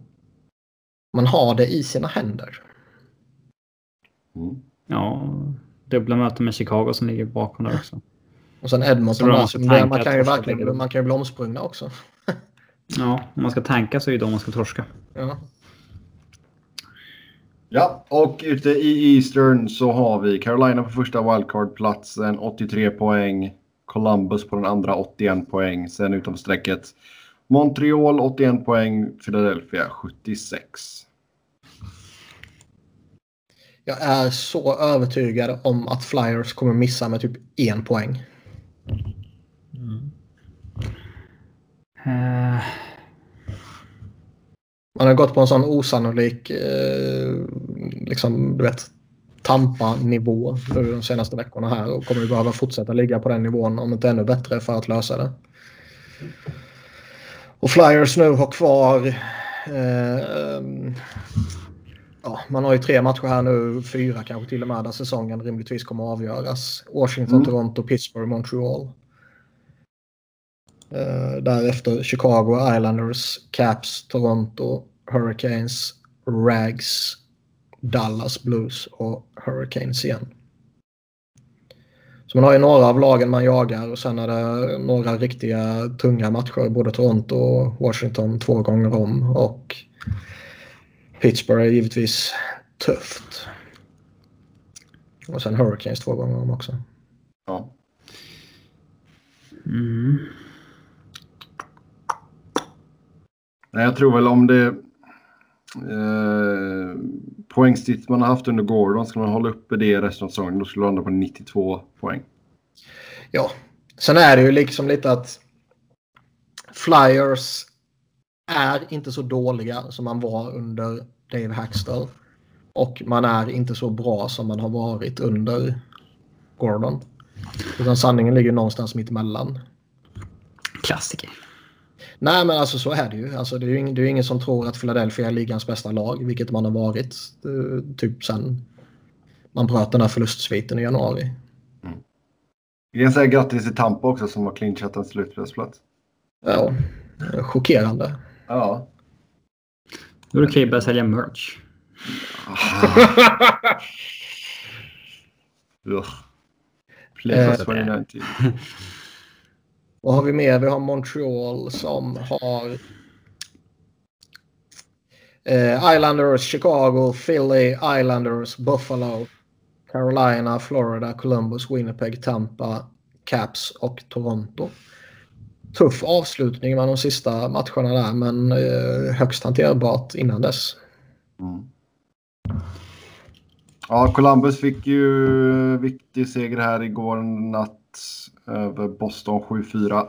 Man har det i sina händer. Mm. Ja, dubbla möten med Chicago som ligger bakom där också. Och sen Edmonton där, som man, man, kan ju verkligen man kan ju bli omsprungna också. ja, om man ska tanka så är det då man ska torska. Ja. Ja, och ute i Eastern så har vi Carolina på första wildcard-platsen, 83 poäng. Columbus på den andra, 81 poäng. Sen utom strecket Montreal 81 poäng, Philadelphia 76. Jag är så övertygad om att Flyers kommer missa med typ en poäng. Mm. Uh. Man har gått på en sån osannolik eh, liksom, du vet, Tampa-nivå de senaste veckorna här och kommer ju behöva fortsätta ligga på den nivån om inte ännu bättre för att lösa det. Och Flyers nu har kvar eh, ja, man har ju tre matcher här nu, fyra kanske till och med, där säsongen rimligtvis kommer att avgöras. Washington, mm. Toronto, Pittsburgh, Montreal. Uh, därefter Chicago, Islanders, Caps, Toronto, Hurricanes, Rags, Dallas Blues och Hurricanes igen. Så man har ju några av lagen man jagar och sen är det några riktiga tunga matcher. Både Toronto och Washington två gånger om och Pittsburgh är givetvis tufft. Och sen Hurricanes två gånger om också. Ja. Mm. Nej, jag tror väl om det eh, poängsnitt man har haft under Gordon, ska man hålla uppe det resten av säsongen, då skulle det landa på 92 poäng. Ja, sen är det ju liksom lite att Flyers är inte så dåliga som man var under Dave Hackstall. Och man är inte så bra som man har varit under Gordon. Utan sanningen ligger någonstans mitt emellan. Klassiker. Nej, men alltså så är det ju. Alltså, det, är ju ingen, det är ingen som tror att Philadelphia är ligans bästa lag, vilket man har varit uh, typ sen man bröt den här förlustsviten i januari. Mm. Vi kan säga grattis till Tampa också som har clinchat en slutspelsplats. Ja, chockerande. Ja. Då är det okej att börja sälja merch. Play 2019. Vad har vi mer? Vi har Montreal som har eh, Islanders, Chicago, Philly, Islanders, Buffalo, Carolina, Florida, Columbus, Winnipeg, Tampa, Caps och Toronto. Tuff avslutning med de sista matcherna där men eh, högst hanterbart innan dess. Mm. Ja, Columbus fick ju viktig seger här igår natt över Boston 7-4.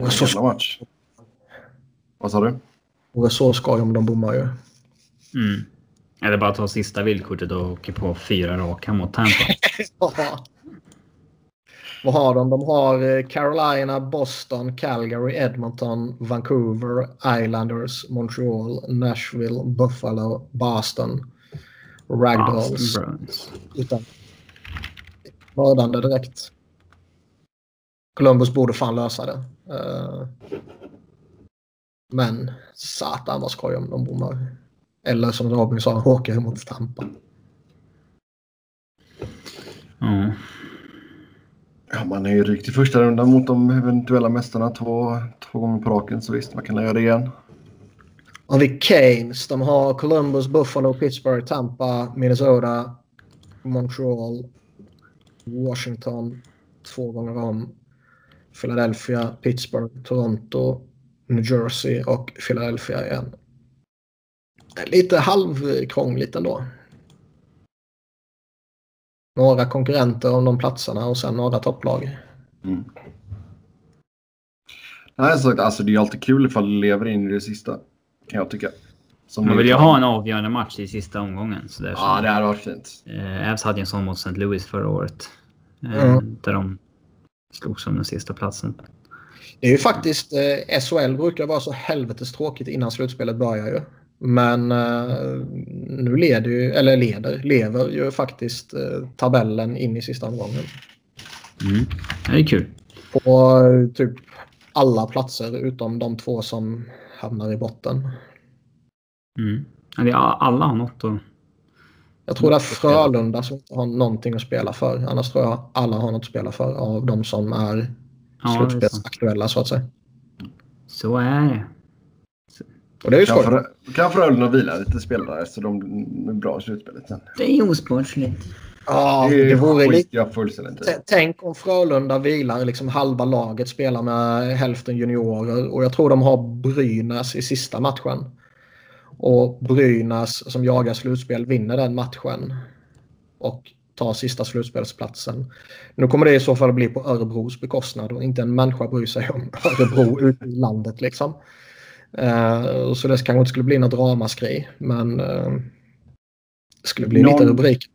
Eh, så... match. Vad sa du? Och så ska de, de bommar ju. Mm. Eller bara ta sista villkortet och åka på fyra raka mot Tampa. Vad har de? De har eh, Carolina, Boston, Calgary, Edmonton, Vancouver, Islanders, Montreal, Nashville, Buffalo, Boston, Ragdolls. Utan mördande direkt. Columbus borde fan lösa det. Uh, men satan vad skoj om de bommar. Eller som Robin sa, åker mot Tampa. Mm. Ja, man är ju rykt i första rundan mot de eventuella mästarna två, två gånger på raken. Så visst, man kan göra det igen. Och vi Canes. De har Columbus, Buffalo, Pittsburgh, Tampa, Minnesota, Montreal, Washington två gånger om. Philadelphia, Pittsburgh, Toronto, New Jersey och Philadelphia igen. Lite halvkrångligt ändå. Några konkurrenter om de platserna och sen några topplag. Mm. Nej, så, alltså, det är alltid kul ifall du lever in i det sista. Kan jag tycka. Som Man vill ju ha en avgörande match i sista omgången. Så där Ja, det hade varit fint. Eh, Avs hade ju en sån mot St. Louis förra året. Eh, Mm. Där de slogs om den sista platsen. Det är ju faktiskt, eh, SHL brukar vara så helvetes tråkigt innan slutspelet börjar ju. Men eh, nu leder ju, eller leder, lever ju faktiskt eh, tabellen in i sista omgången. Mm. Det är kul. På typ alla platser utom de två som hamnar i botten. Mm. Ja, det är alla har något att... Jag tror det är Frölunda som inte har någonting att spela för. Annars tror jag alla har något att spela för av de som är Ja, slutspelsaktuella så att säga. Så är det. Och det är ju Kan, kan Frölunda vila lite spelare så de är bra i slutspelet sen. Det är osportsligt. Ja, det det vore lite... Tänk om Frölunda vilar liksom halva laget, spelar med hälften juniorer och jag tror de har Brynäs i sista matchen. Och Brynäs som jagar slutspel vinner den matchen. Och tar sista slutspelsplatsen. Nu kommer det i så fall bli på Örebros bekostnad och inte en människa bryr sig om Örebro ute i landet liksom. Eh, så det kanske inte skulle bli något ramaskri men eh, det skulle bli Någon- lite rubrik.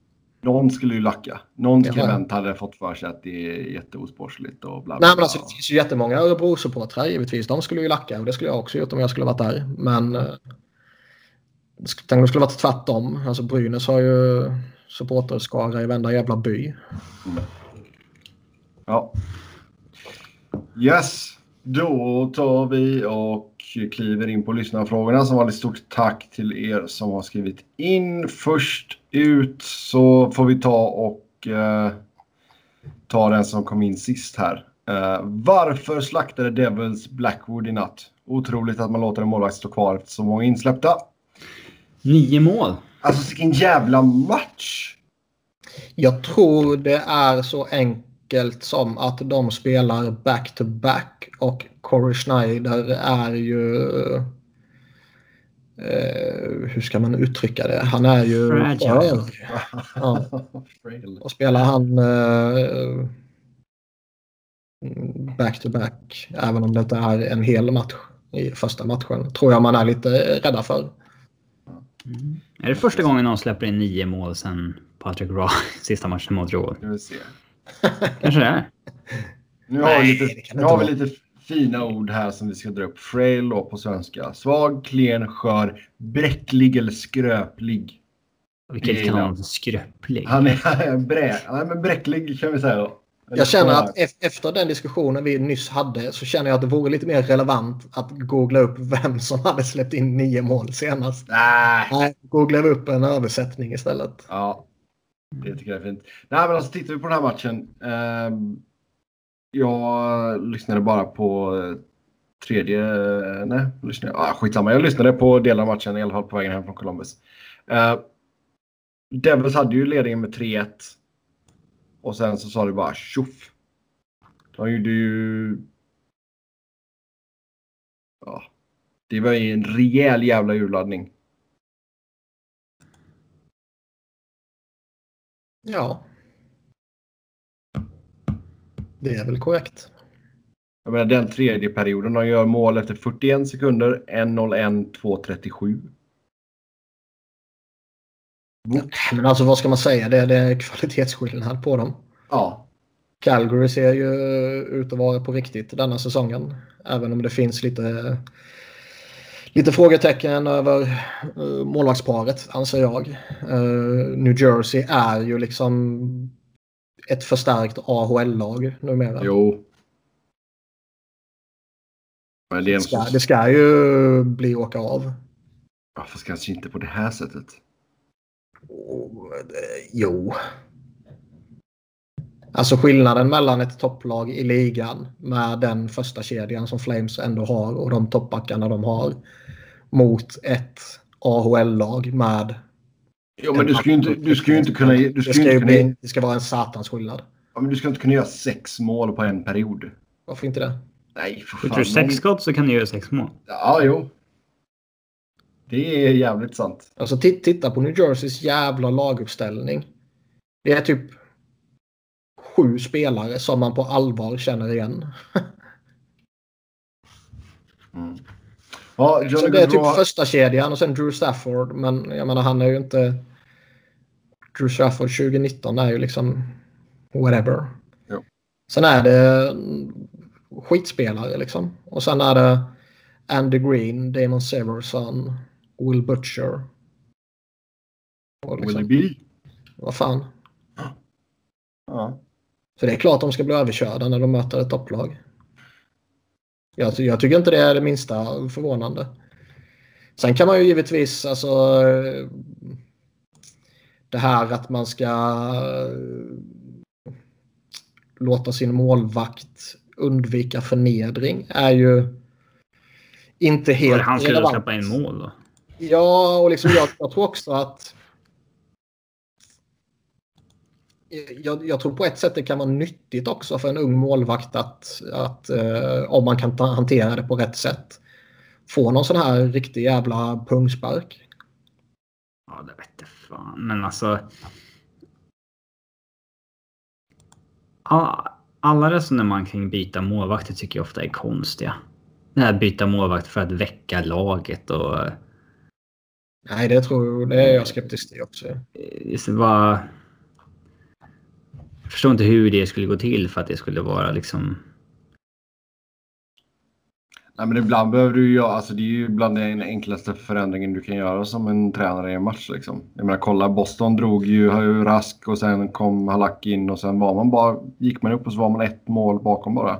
Någon skulle ju lacka. Någon skribent hade fått för sig att det är jätteosportsligt och bla bla. Nej men alltså det finns ju jättemånga Örebro-supportrar givetvis. De skulle ju lacka och det skulle jag också gjort om jag skulle varit där. Men eh, tänk om det skulle varit tvärtom. Alltså Brynäs har ju supporterskara i varenda jävla by. Ja. Yes, då tar vi och kliver in på lyssnarfrågorna. Som vanligt stort tack till er som har skrivit in. Först ut så får vi ta och eh, ta den som kom in sist här. Eh, varför slaktade Devils Blackwood i natt? Otroligt att man låter en målvakt stå kvar efter så många insläppta. Nio mål. Alltså vilken jävla match! Jag tror det är så enkelt som att de spelar back-to-back och Corey Schneider är ju... Eh, hur ska man uttrycka det? Han är ju... Fragile. Ja. Och spelar han eh, back-to-back, även om det inte är en hel match i första matchen, tror jag man är lite rädda för. Är det första gången någon släpper in nio mål sen Patrick Raw sista matchen mot Råd? Kanske det är. Nu har, Nej, vi det lite, nu har vi lite fina ord här som vi ska dra upp. Frail då på svenska. Svag, klen, skör, bräcklig eller skröplig. Vilket kan skröplig. Han är brä, nej, men bräcklig kan vi säga. då. Jag känner att ef- efter den diskussionen vi nyss hade så känner jag att det vore lite mer relevant att googla upp vem som hade släppt in nio mål senast. Nej. Nej, googla upp en översättning istället. Ja, det tycker jag är fint. Nej, men alltså tittar vi på den här matchen. Eh, jag lyssnade bara på eh, tredje... Eh, nej, lyssnade, ah, skitsamma. Jag lyssnade på delar av matchen i alla fall på vägen hem från Columbus. Eh, Devils hade ju ledningen med 3-1. Och sen så sa det bara tjoff. De gjorde ju... Ja. Det var ju en rejäl jävla urladdning. Ja. Det är väl korrekt. Jag menar den tredje perioden. De gör mål efter 41 sekunder. 1-0-1, 2-37. Men alltså vad ska man säga? Det, det är kvalitetsskillnad på dem. Ja. Calgary ser ju ut att vara på riktigt denna säsongen. Även om det finns lite, lite frågetecken över uh, målvaktsparet, anser jag. Eh, New Jersey är ju liksom ett förstärkt AHL-lag numera. Jo. Men det ska, det ska ju bli åka av. Ja, fast kanske inte på det här sättet. Oh, det- Jo. Alltså skillnaden mellan ett topplag i ligan med den första kedjan som Flames ändå har och de toppbackarna de har mot ett AHL-lag med... Jo, men du ska ju inte, du ska ju inte kunna... Du Det ska ska, ju ju inte kunna, bli, det ska vara en satans skillnad. ja, men du ska inte kunna göra sex mål på en period. Varför inte det? Nej, för Skjuter fan. du sex skott så kan du göra sex mål. Ja, jo. Det är jävligt sant. Alltså ti- titta på New Jerseys jävla laguppställning. Det är typ sju spelare som man på allvar känner igen. Mm. Ja, så det är typ första kedjan och sen Drew Stafford. Men jag menar han är ju inte... Drew Stafford 2019 är ju liksom whatever. Jo. Sen är det skitspelare liksom. Och sen är det Andy Green, Damon Severson, Will Butcher. Och liksom, Will be? Vad fan. Ja. Så det är klart de ska bli överkörda när de möter ett topplag. Jag, jag tycker inte det är det minsta förvånande. Sen kan man ju givetvis alltså det här att man ska låta sin målvakt undvika förnedring är ju inte helt relevant. Han skulle relevant. släppa in mål då? Ja, och liksom jag, jag tror också att jag, jag, tror på ett sätt det kan vara nyttigt också för en ung målvakt att, att eh, om man kan ta, hantera det på rätt sätt. Få någon sån här riktig jävla pungspark. Ja, det vete fan. Men alltså. Alla resonemang kring byta målvakter tycker jag ofta är konstiga. Det här byta målvakt för att väcka laget och... Nej, det tror det är jag skeptisk till också. Det bara jag förstår inte hur det skulle gå till för att det skulle vara liksom... Nej, men ibland behöver du göra, alltså det är ju bland den enklaste förändringen du kan göra som en tränare i en match. Liksom. Jag menar kolla, Boston drog ju, ju Rask och sen kom Halak in och sen var man bara, gick man upp och så var man ett mål bakom bara.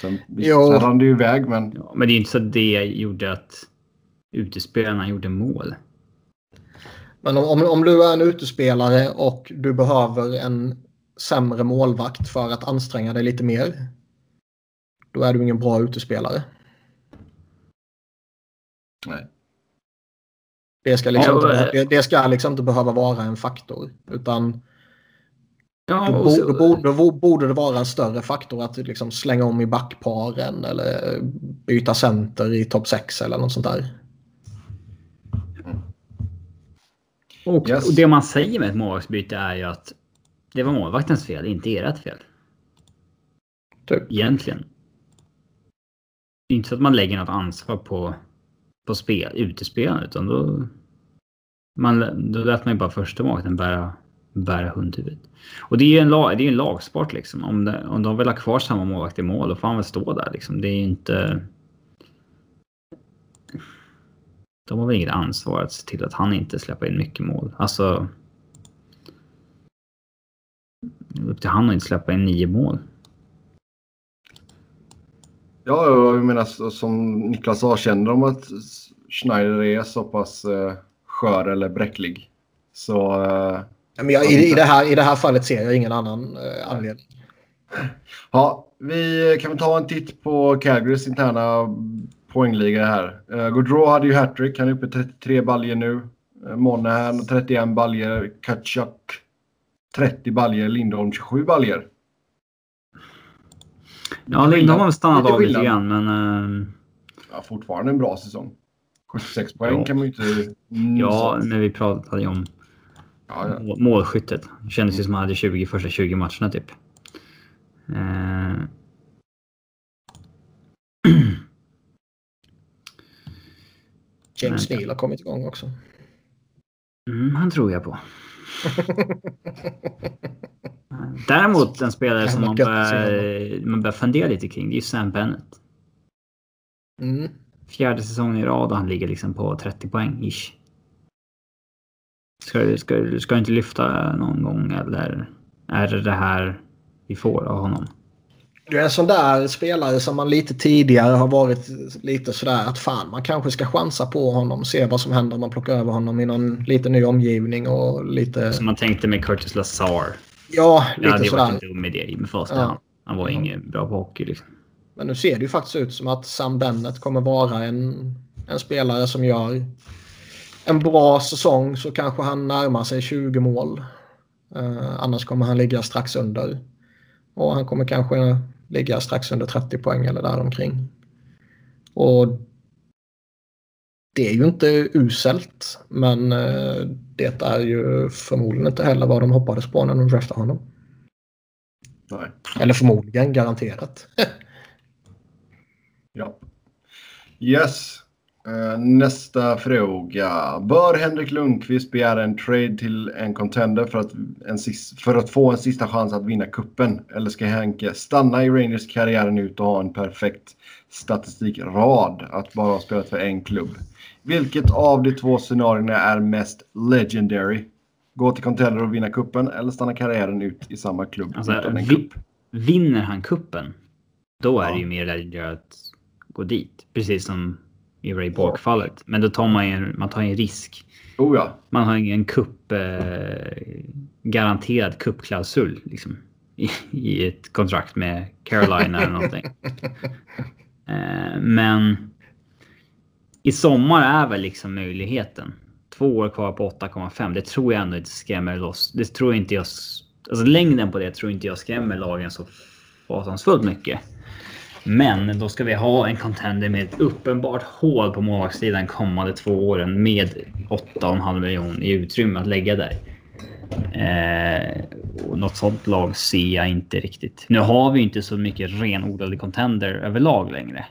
Sen, visst, sen rann det ju iväg men... Ja, men det är inte så att det gjorde att utespelarna gjorde mål. Men om, om, om du är en utespelare och du behöver en sämre målvakt för att anstränga dig lite mer. Då är du ingen bra utespelare. Nej. Det ska liksom, ja, inte, det, det ska liksom inte behöva vara en faktor. Utan ja, då, så, då, borde, då, borde det vara en större faktor att liksom slänga om i backparen eller byta center i topp 6 eller något sånt där. Och, yes. och det man säger med ett målvaktsbyte är ju att det var målvaktens fel, inte ert fel. Typ. Egentligen. Det är inte så att man lägger något ansvar på, på spel, utespelarna utan då, man, då lät man ju bara första målvakten bära, bära hundhuvudet. Och det är ju en, lag, det är en lagsport liksom. Om, det, om de vill ha kvar samma målvakt i mål, då får han väl stå där liksom. Det är ju inte... De har väl inget ansvar att se till att han inte släpper in mycket mål. Alltså, upp till han att inte släppa in nio mål. Ja, jag menar som Niklas sa, känner de att Schneider är så pass uh, skör eller bräcklig så... Uh, men jag, i, i, det här, I det här fallet ser jag ingen annan uh, anledning. Ja, vi kan väl ta en titt på Calgarys interna poängliga här. Uh, Gaudreau hade ju hattrick. Han är uppe i 33 baljer nu. Uh, Monahan 31 baljer. Kachuk 30 baljer, Lindholm 27 baljer. Ja, Lindholm har stannat av lite grann, men... Uh... Ja, fortfarande en bra säsong. 76 poäng ja. kan man ju inte... Mm, ja, när vi pratade ju om ja, ja. målskyttet. Det kändes ju som att han hade 20 första 20 matcherna typ. Uh... James Neal har kommit igång också. Mm, han tror jag på. Däremot en spelare som man börjar, man börjar fundera lite kring, det är Sam Bennett. Mm. Fjärde säsongen i rad och han ligger liksom på 30 poäng ish. Ska du, ska, ska du inte lyfta någon gång eller är det det här vi får av honom? Du är en sån där spelare som man lite tidigare har varit lite sådär att fan man kanske ska chansa på honom se vad som händer om man plockar över honom i någon lite ny omgivning och lite... Som man tänkte med Curtis Lazar. Ja, lite ja, det sådär. var en dum idé med första ja. Han var ingen bra på hockey liksom. Men nu ser det ju faktiskt ut som att Sam Bennett kommer vara en, en spelare som gör en bra säsong så kanske han närmar sig 20 mål. Uh, annars kommer han ligga strax under. Och han kommer kanske ligga strax under 30 poäng eller däromkring. Och det är ju inte uselt, men eh, det är ju förmodligen inte heller vad de hoppades på när de draftade honom. Nej. Eller förmodligen, garanterat. ja. Yes. Eh, nästa fråga. Bör Henrik Lundqvist begära en trade till en contender för att, en, för att få en sista chans att vinna kuppen? Eller ska Henke stanna i Rangers karriären ut och ha en perfekt statistikrad att bara ha spelat för en klubb? Vilket av de två scenarierna är mest legendary? Gå till contender och vinna kuppen eller stanna karriären ut i samma klubb Alltså, utan en kupp? Vinner han kuppen, då är Ja. det ju mer legendary att gå dit. Precis som i Ray Bork-fallet. Men då tar man ju en, man tar en risk. Oh ja. Man har ingen kupp, eh, garanterad kuppklausul liksom, i, i ett kontrakt med Carolina eller någonting. Eh, men i sommar är väl liksom möjligheten. Två år kvar på 8,5. Det tror jag ändå inte skrämmer loss. Det tror inte jag. Alltså längden på det tror inte jag skrämmer lagen så fasansfullt mycket. Men då ska vi ha en contender med ett uppenbart hål på målvaktssidan kommande två åren med 8,5 miljoner i utrymme att lägga där. Eh, och något sånt lag ser jag inte riktigt. Nu har vi inte så mycket renodlade contender överlag längre.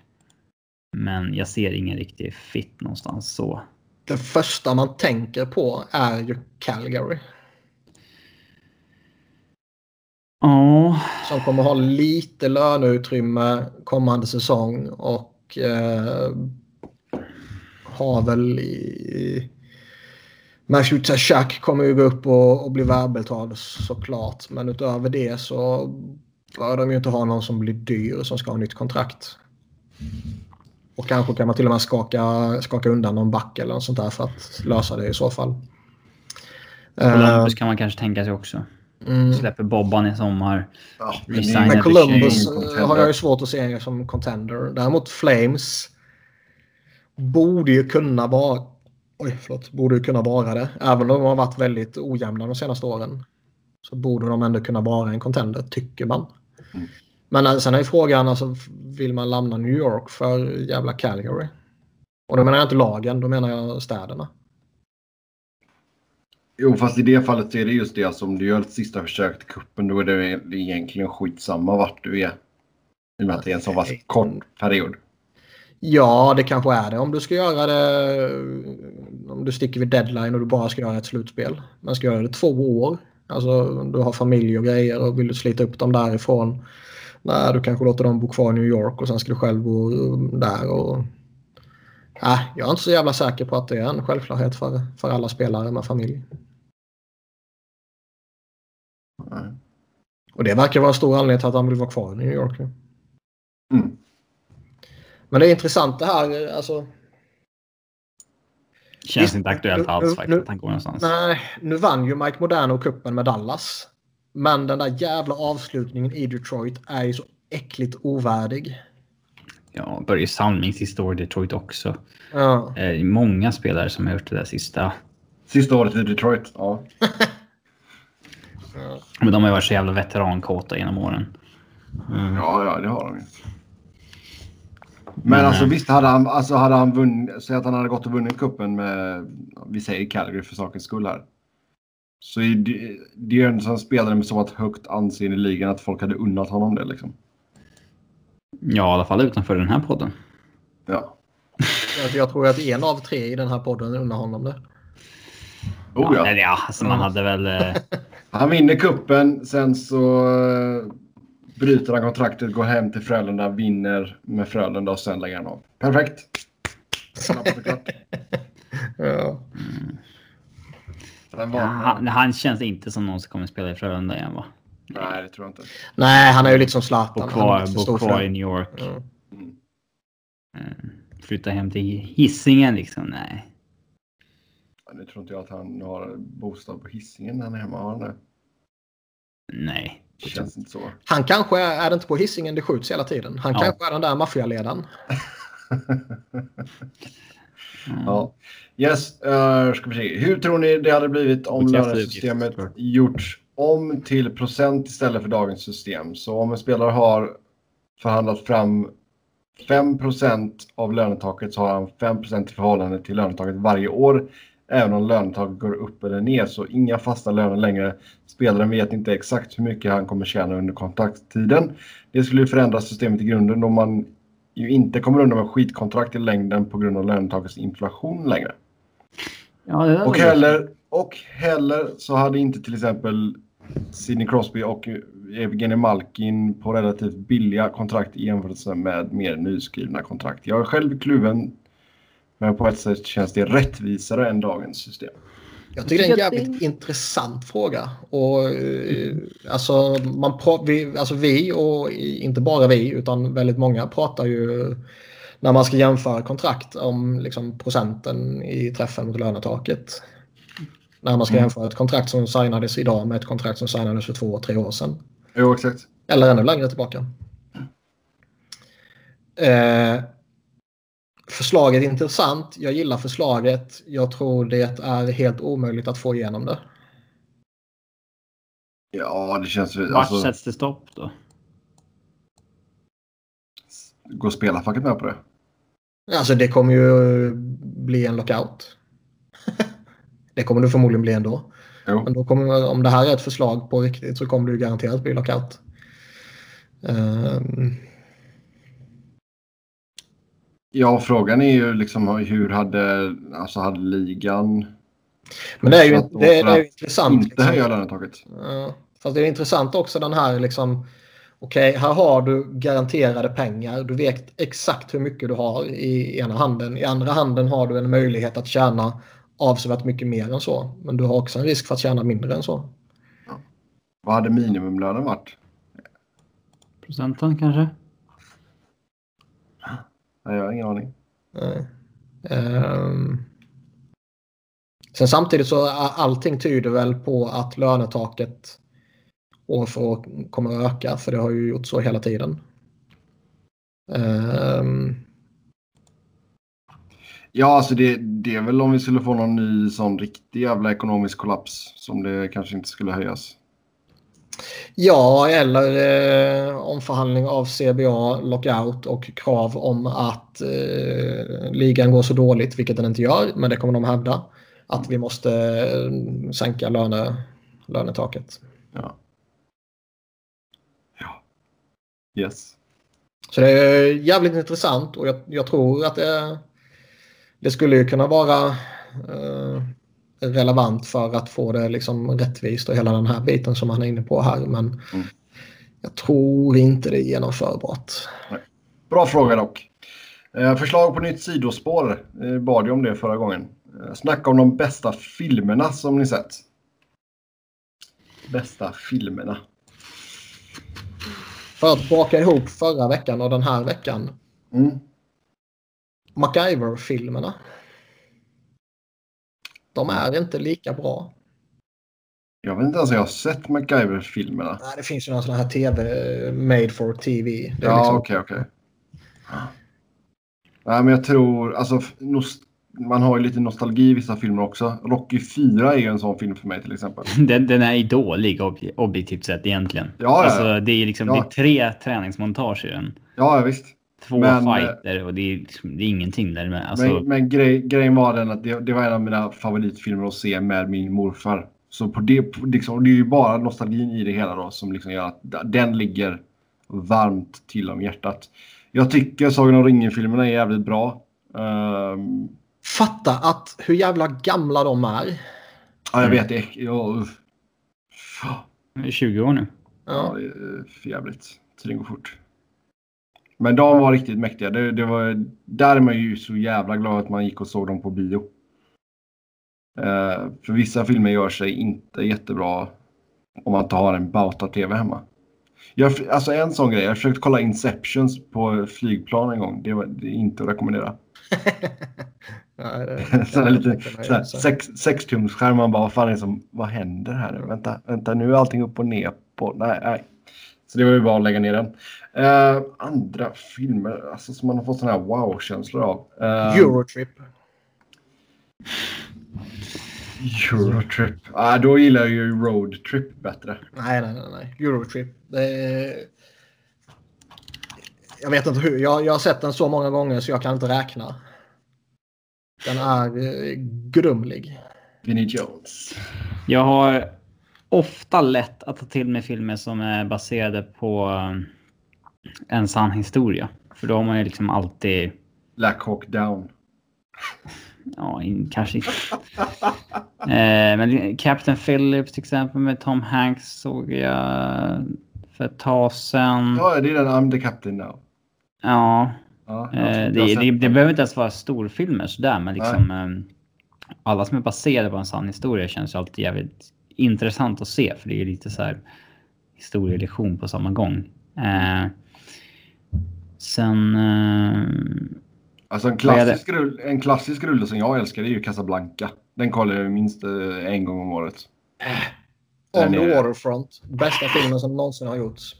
Men jag ser ingen riktig fit någonstans så. Det första man tänker på är ju Calgary. Ja, Som kommer ha lite löneutrymme kommande säsong och eh, har väl i... Matthew Tashak kommer ju gå upp och, och bli välbetald såklart. Men utöver det så bör de ju inte ha någon som blir dyr som ska ha nytt kontrakt. Och kanske kan man till och med skaka, skaka undan någon back eller något sånt där för att lösa det i så fall. Eh, Columbus kan man kanske tänka sig också. Mm. Släpper Bobban i sommar. ja men Columbus eh, har jag ju svårt att se som contender. Däremot Flames borde ju kunna vara Oj, förlåt. Borde ju kunna vara det. Även om de har varit väldigt ojämna de senaste åren. Så borde de ändå kunna vara en contender, tycker man. Mm. Men eh, sen är ju frågan, alltså, vill man lämna New York för jävla Calgary? Och då menar jag inte lagen, då menar jag städerna. Jo, fast i det fallet så är det just det. Alltså, om du gör ett sista försök till kuppen då är det egentligen skitsamma vart du är. I och med att det är en så pass kort period. Ja, det kanske är det om du ska göra det. Om du sticker vid deadline och du bara ska göra ett slutspel. Men ska göra det två år. Alltså du har familj och grejer och vill du slita upp dem därifrån. Nej, du kanske låter dem bo kvar i New York och sen ska du själv bo där. Och... Nej, jag är inte så jävla säker på att det är en självklarhet för, för alla spelare med familj. Nej. Och det verkar vara en stor anledning till att han vill vara kvar i New York. Mm. Men det är intressant det här. Alltså, Känns Visst, inte aktuellt nu- alls nu- faktiskt nu- att han går någonstans. Nej, nu vann ju Mike Modano kuppen med Dallas. Men den där jävla avslutningen i Detroit är ju så äckligt ovärdig. Ja, Börje Salmings sista år i Detroit också. Ja. Eh, många spelare som har gjort det där sista. Sista året i Detroit. Ja. Men de har ju varit så jävla veterankåta genom åren. Mm. Ja, ja, det har de ju. Men alltså eh, visst, hade han, alltså, hade han vunnit, säg att han hade gått och vunnit kuppen med, vi säger Calgary för sakens skull här. Så är det, det är ju en sån spelare med så pass högt anseende i ligan att folk hade unnat honom det liksom. Ja, i alla fall utanför den här podden. Ja. Alltså, jag tror att en av tre i den här podden unnar honom det. Oh, Eller ja. ja, alltså man hade väl... Eh, Han vinner kuppen, sen så eh, bryter han kontraktet, går hem till Frölunda, vinner med Frölunda och sen lägger han av. Perfekt! Snabbt och klart. Ja. Ja, han, han känns inte som någon som kommer spela i Frölunda igen va? Nej, det tror jag inte. Nej, han är ju liksom Bo Zlatan. Bo kvar i. New York. Ja. Mm. Eh, flytta hem till Hisingen liksom. Nej. Ja, Nu tror inte jag att han har bostad på Hisingen när han är hemma. Har han det? Nej. Det känns inte så. Han kanske är, är det inte på hissingen det skjuts hela tiden. Han Ja. kanske är den där maffialedaren. Mm. Ja. Yes, uh, ska vi se. Hur tror ni det hade blivit om lönesystemet gjorts om till procent istället för dagens system? Så om en spelare har förhandlat fram 5% av lönetaket så har han 5 i förhållande till lönetaket varje år. Även om lönetaket går upp eller ner så inga fasta löner längre. Spelaren vet inte exakt hur mycket han kommer tjäna under kontakttiden. Det skulle förändra systemet i grunden då man ju inte kommer undan med skitkontrakt i längden på grund av lönetakets inflation längre. Ja, Och heller, och heller så hade inte till exempel Sidney Crosby och Evgeny Malkin på relativt billiga kontrakt i jämförelse med mer nyskrivna kontrakt. Jag är själv kluven, men på ett sätt känns det rättvisare än dagens system. Jag tycker det är en jävligt intressant fråga. Och, eh, alltså, man vi, alltså vi och inte bara vi utan väldigt många pratar ju när man ska jämföra kontrakt om liksom, procenten i träffen mot lönetaket. När man ska Mm. jämföra ett kontrakt som signades idag med ett kontrakt som signades för två, tre år sedan. Jo, exakt. Eller ännu längre tillbaka. Eh, förslaget är intressant. Jag gillar förslaget. Jag tror det är helt omöjligt att få igenom det. Ja, det känns ju... Vart Alltså, sätts det stopp då? går spelarfacket med på det? Alltså det kommer ju bli en lockout. Det kommer det förmodligen bli ändå. Jo. Men då kommer, om det här är ett förslag på riktigt så kommer ju garanterat bli lockout. Ehm, Ja, frågan är ju liksom hur hade, alltså hade ligan men det är ju, det, det är ju intressant. inte liksom. höja lönetaket? Ja, fast det är intressant också den här liksom. Okej, här har du garanterade pengar. Du vet exakt hur mycket du har i ena handen. I andra handen har du en möjlighet att tjäna avsevärt mycket mer än så. Men du har också en risk för att tjäna mindre än så. Vad hade minimumlönen varit? Procenten kanske? Nej, jag har ingen aning. Nej. Ehm. Sen samtidigt så är allting tyder väl på att lönetaket år för år kommer att öka. För det har ju gjort så hela tiden. Ehm. Ja, alltså det, det är väl om vi skulle få någon ny sån riktig jävla ekonomisk kollaps som det kanske inte skulle höjas. Ja, eller eh, omförhandling av CBA, lockout och krav om att eh, ligan går så dåligt, vilket den inte gör, men det kommer de hävda. Att vi måste eh, sänka löne, lönetaket. Ja. Ja. Yes. Så det är jävligt intressant och jag, jag tror att det, det skulle ju kunna vara eh, relevant för att få det liksom rättvist och hela den här biten som han är inne på här. Men Mm. jag tror inte det är genomförbart. Bra fråga dock. Eh, förslag på nytt sidospår. Eh, bad ju om det förra gången. Eh, snacka om de bästa filmerna som ni sett. Bästa filmerna. För att baka ihop förra veckan och den här veckan. Mm. MacGyver-filmerna. De är inte lika bra. Jag vet inte ens om jag har sett MacGyver-filmerna. Nej, det finns ju någon sån här tv made for tv. Ja, liksom- okej, okej. Nej, men jag tror, alltså, f- nos- man har ju lite nostalgi i vissa filmer också. Rocky 4 är ju en sån film för mig till exempel. Den, den är ju dålig ob objektivt sett egentligen. Ja. Alltså, det är liksom Ja. det är tre träningsmontage i den. Ja, ja, visst. Två Men, eh, fighter och det är, liksom, det är ingenting där med. Alltså, men men grej, grejen var den att det, det var en av mina favoritfilmer att se med min morfar. Så på det, på- liksom, det är ju bara nostalgin i det hela då som liksom gör att den ligger varmt till om hjärtat. Jag tycker Sagan om ringen-filmerna är jävligt bra. Ehm, Fatta att hur jävla gamla de är. ja, jag vet det. Ja, uff. 20 år nu. Ja, det är för jävligt. Tiden går fort. Men de var riktigt mäktiga. Det, det var, där är man ju så jävla glad att man gick och såg dem på bio. Eh, för vissa filmer gör sig inte jättebra om man inte har en Bauta-TV hemma. Jag, alltså en sån grej, jag försökte kolla Inceptions på flygplan en gång. Det, var, det är inte att rekommendera. Sån mig sån sex, sextumsskärm. Man bara, vad fan är det som, vad händer här nu? Vänta, vänta, nu är allting upp och ner på. Nej, nej. Så det var ju bara att lägga ner den. Eh, andra filmer alltså, som man har fått såna här wow-känslor av. Uh, Eurotrip. Eurotrip. Ah, då gillar jag ju Road Trip bättre. Nej, nej, nej. nej. Eurotrip. Är... Jag vet inte hur. Jag, jag har sett den så många gånger så jag kan inte räkna. Den är eh, grumlig. Vinnie Jones. Jag har ofta lätt att ta till mig filmer som är baserade på eh, en sann historia. För då har man ju liksom alltid... Black Hawk Down. Ja, in, kanske inte. eh, men Captain Phillips till exempel med Tom Hanks såg jag för ett tag sedan. Ja, det är den I'm the Captain now. Ja. Ja, Eh, det, det, det behöver inte ens vara storfilmer sådär, men liksom eh, alla som är baserade på en sann historia känns ju alltid jävligt intressant att se, för det är lite så här historielektion på samma gång. Eh, sen... Eh, Alltså en klassisk, rull, en klassisk rulle som jag älskar det är ju Casablanca. Den kollar jag minst eh, en gång om året. On Den the Waterfront. Bästa filmen som någonsin har gjorts.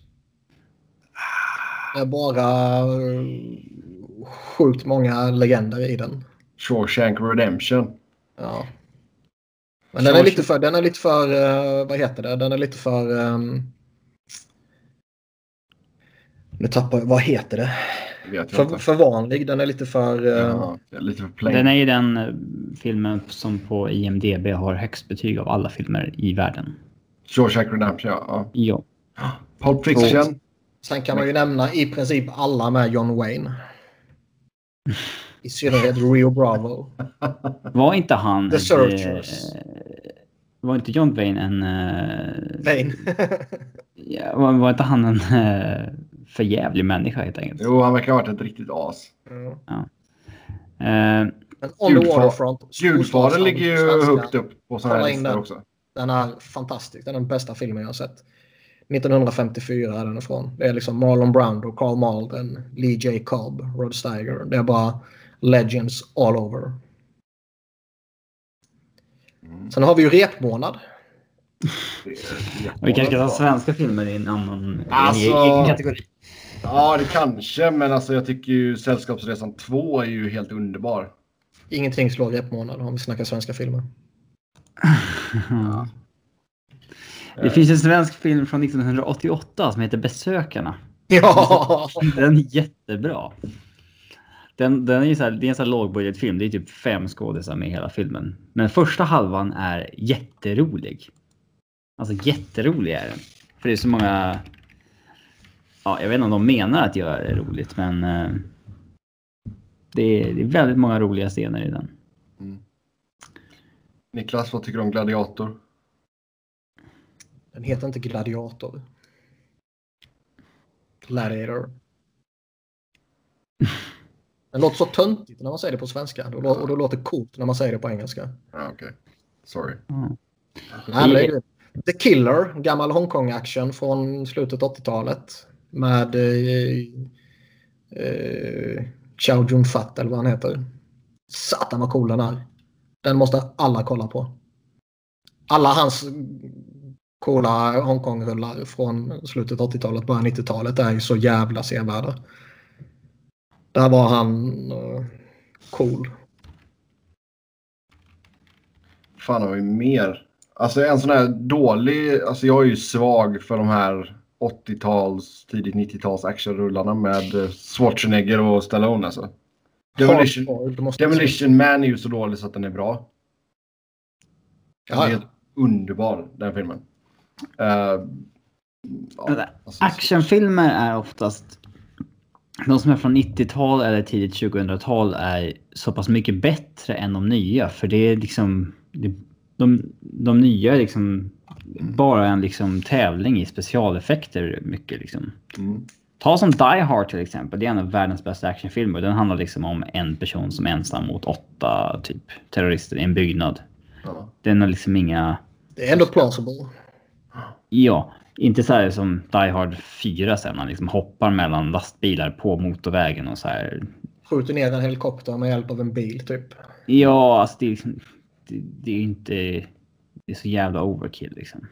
Det är bara eh, sjukt många legender i den. Shawshank Redemption. Ja. Men den är lite för, den är lite för, eh, vad heter det, den är lite för... ehm, nu tappar jag, vad heter det? För, för vanlig, den är lite för... eh, Ja, är lite för den är ju den eh, filmen som på IMDB har högst betyg av alla filmer i världen. Shawshank Redemption, ja. Ja. ja. Pulp Fiction. Sen kan man ju nämna i princip alla med John Wayne. I synnerhet Rio Bravo. Var inte han... The Searchers. Var inte John Wayne en... eh, Wayne. ja, var, var inte han en uh, förjävlig människa helt enkelt? Jo, han verkar ha varit ett riktigt as. Ja. Eh, the Gudfar- Waterfront. Gudfadern ligger ju högt upp på sådana här listor den. också. Den är fantastisk. Den är den bästa filmen jag har sett. 1954 är den ifrån. Det är liksom Marlon Brando, Carl Malden, Lee J. Cobb, Rod Steiger. Det är bara legends all over. Mm. Sen har vi ju repmånad. Vi kanske ska ta svenska filmer i en annan Alltså- egen kategori. Ja, det kanske, men alltså jag tycker ju Sällskapsresan 2 är ju helt underbar. Ingenting slår repmånad om vi snackar svenska filmer. Det finns en svensk film från 1988 som heter Besökarna. Ja! Den är jättebra. Den, den är ju så här, det är en sån här lågbudgetfilm. Det är typ fem skådisar med i hela filmen. Men första halvan är jätterolig. Alltså jätterolig är den. För det är så många... Ja, jag vet inte om de menar att göra det roligt, men... eh, det, är, det är väldigt många roliga scener i den. Niklas, vad tycker du om Gladiator? Den heter inte Gladiator. Gladiator. Den låter så töntigt när man säger det på svenska. Och då- Och det låter coolt när man säger det på engelska. Ja, okej. Sorry. Ja. Nej, men det är. The Killer, gammal Hongkong-action från slutet 80-talet. Med eh, eh, Chow Jun-Fat eller vad han heter. Satan vad cool den är. Den måste alla kolla på. Alla hans coola Hongkong-rullar från slutet 80-talet, början 90-talet är ju så jävla sevärda. Där var han eh, cool. fan har vi mer? Alltså en sån här dålig, alltså jag är ju svag för de här 80-tals, tidigt 90-tals actionrullarna med eh, Schwarzenegger och Stallone alltså. Demolition, Hardcore. Demolition Man är ju så dålig så att den är bra. Den är helt underbar den filmen. Eh, ja, alltså, Actionfilmer är oftast... De som är från 90-tal eller tidigt 2000-tal är så pass mycket bättre än de nya. För det är liksom... det- De, de nya är liksom bara en liksom tävling i specialeffekter mycket liksom. mm, Ta som Die Hard till exempel. Det är en av världens bästa actionfilmer. Den handlar liksom om en person som är ensam mot åtta typ terrorister i en byggnad. ja. Den har liksom inga... Det är ändå plausible. Ja, inte så här som Die Hard 4 sen. Han liksom hoppar mellan lastbilar på motorvägen och så här. Skjuter ner en helikopter med hjälp av en bil typ. Ja, alltså det, är liksom- det, det är inte... Det är så jävla overkill liksom.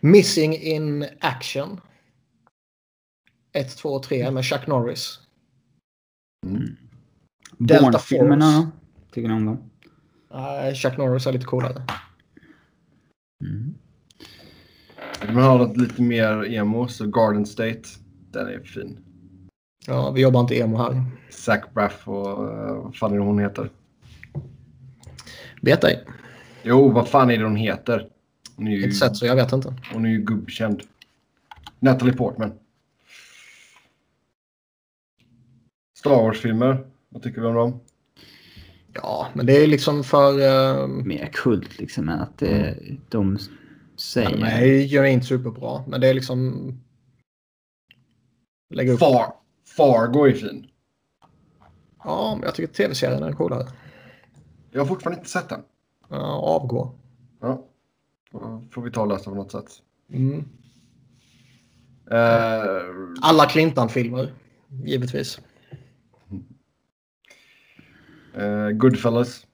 Missing in Action. 1, 2, 3 med Chuck Norris. Mm. Delta Force. Tycker ni om dem? Nej, Chuck Norris är lite coolare. Mm. Vill man ha något lite mer emo så Garden State. Den är fin. Ja, vi jobbar inte emo här. Zac Braff och eh, vad fan är det hon heter? Vet ej. Jo, vad fan är det hon heter? Hon är ju, Inte sett så jag vet inte. hon är ju gubbkänd. Natalie Portman. Star Wars-filmer. Vad tycker vi om dem? Ja, men det är liksom för... Uh, Mer kult liksom än att det, de säger... de är ju inte superbra, men det är liksom... Lägga upp. Far, Fargo är fin. Ja, men jag tycker tv-serien är coolare. Jag har fortfarande inte sett den. Ja, avgå. Ja. Då får vi ta och läsa på något sätt. Mm. Eh, Alla Clintan-filmer, givetvis. eh, Goodfellas.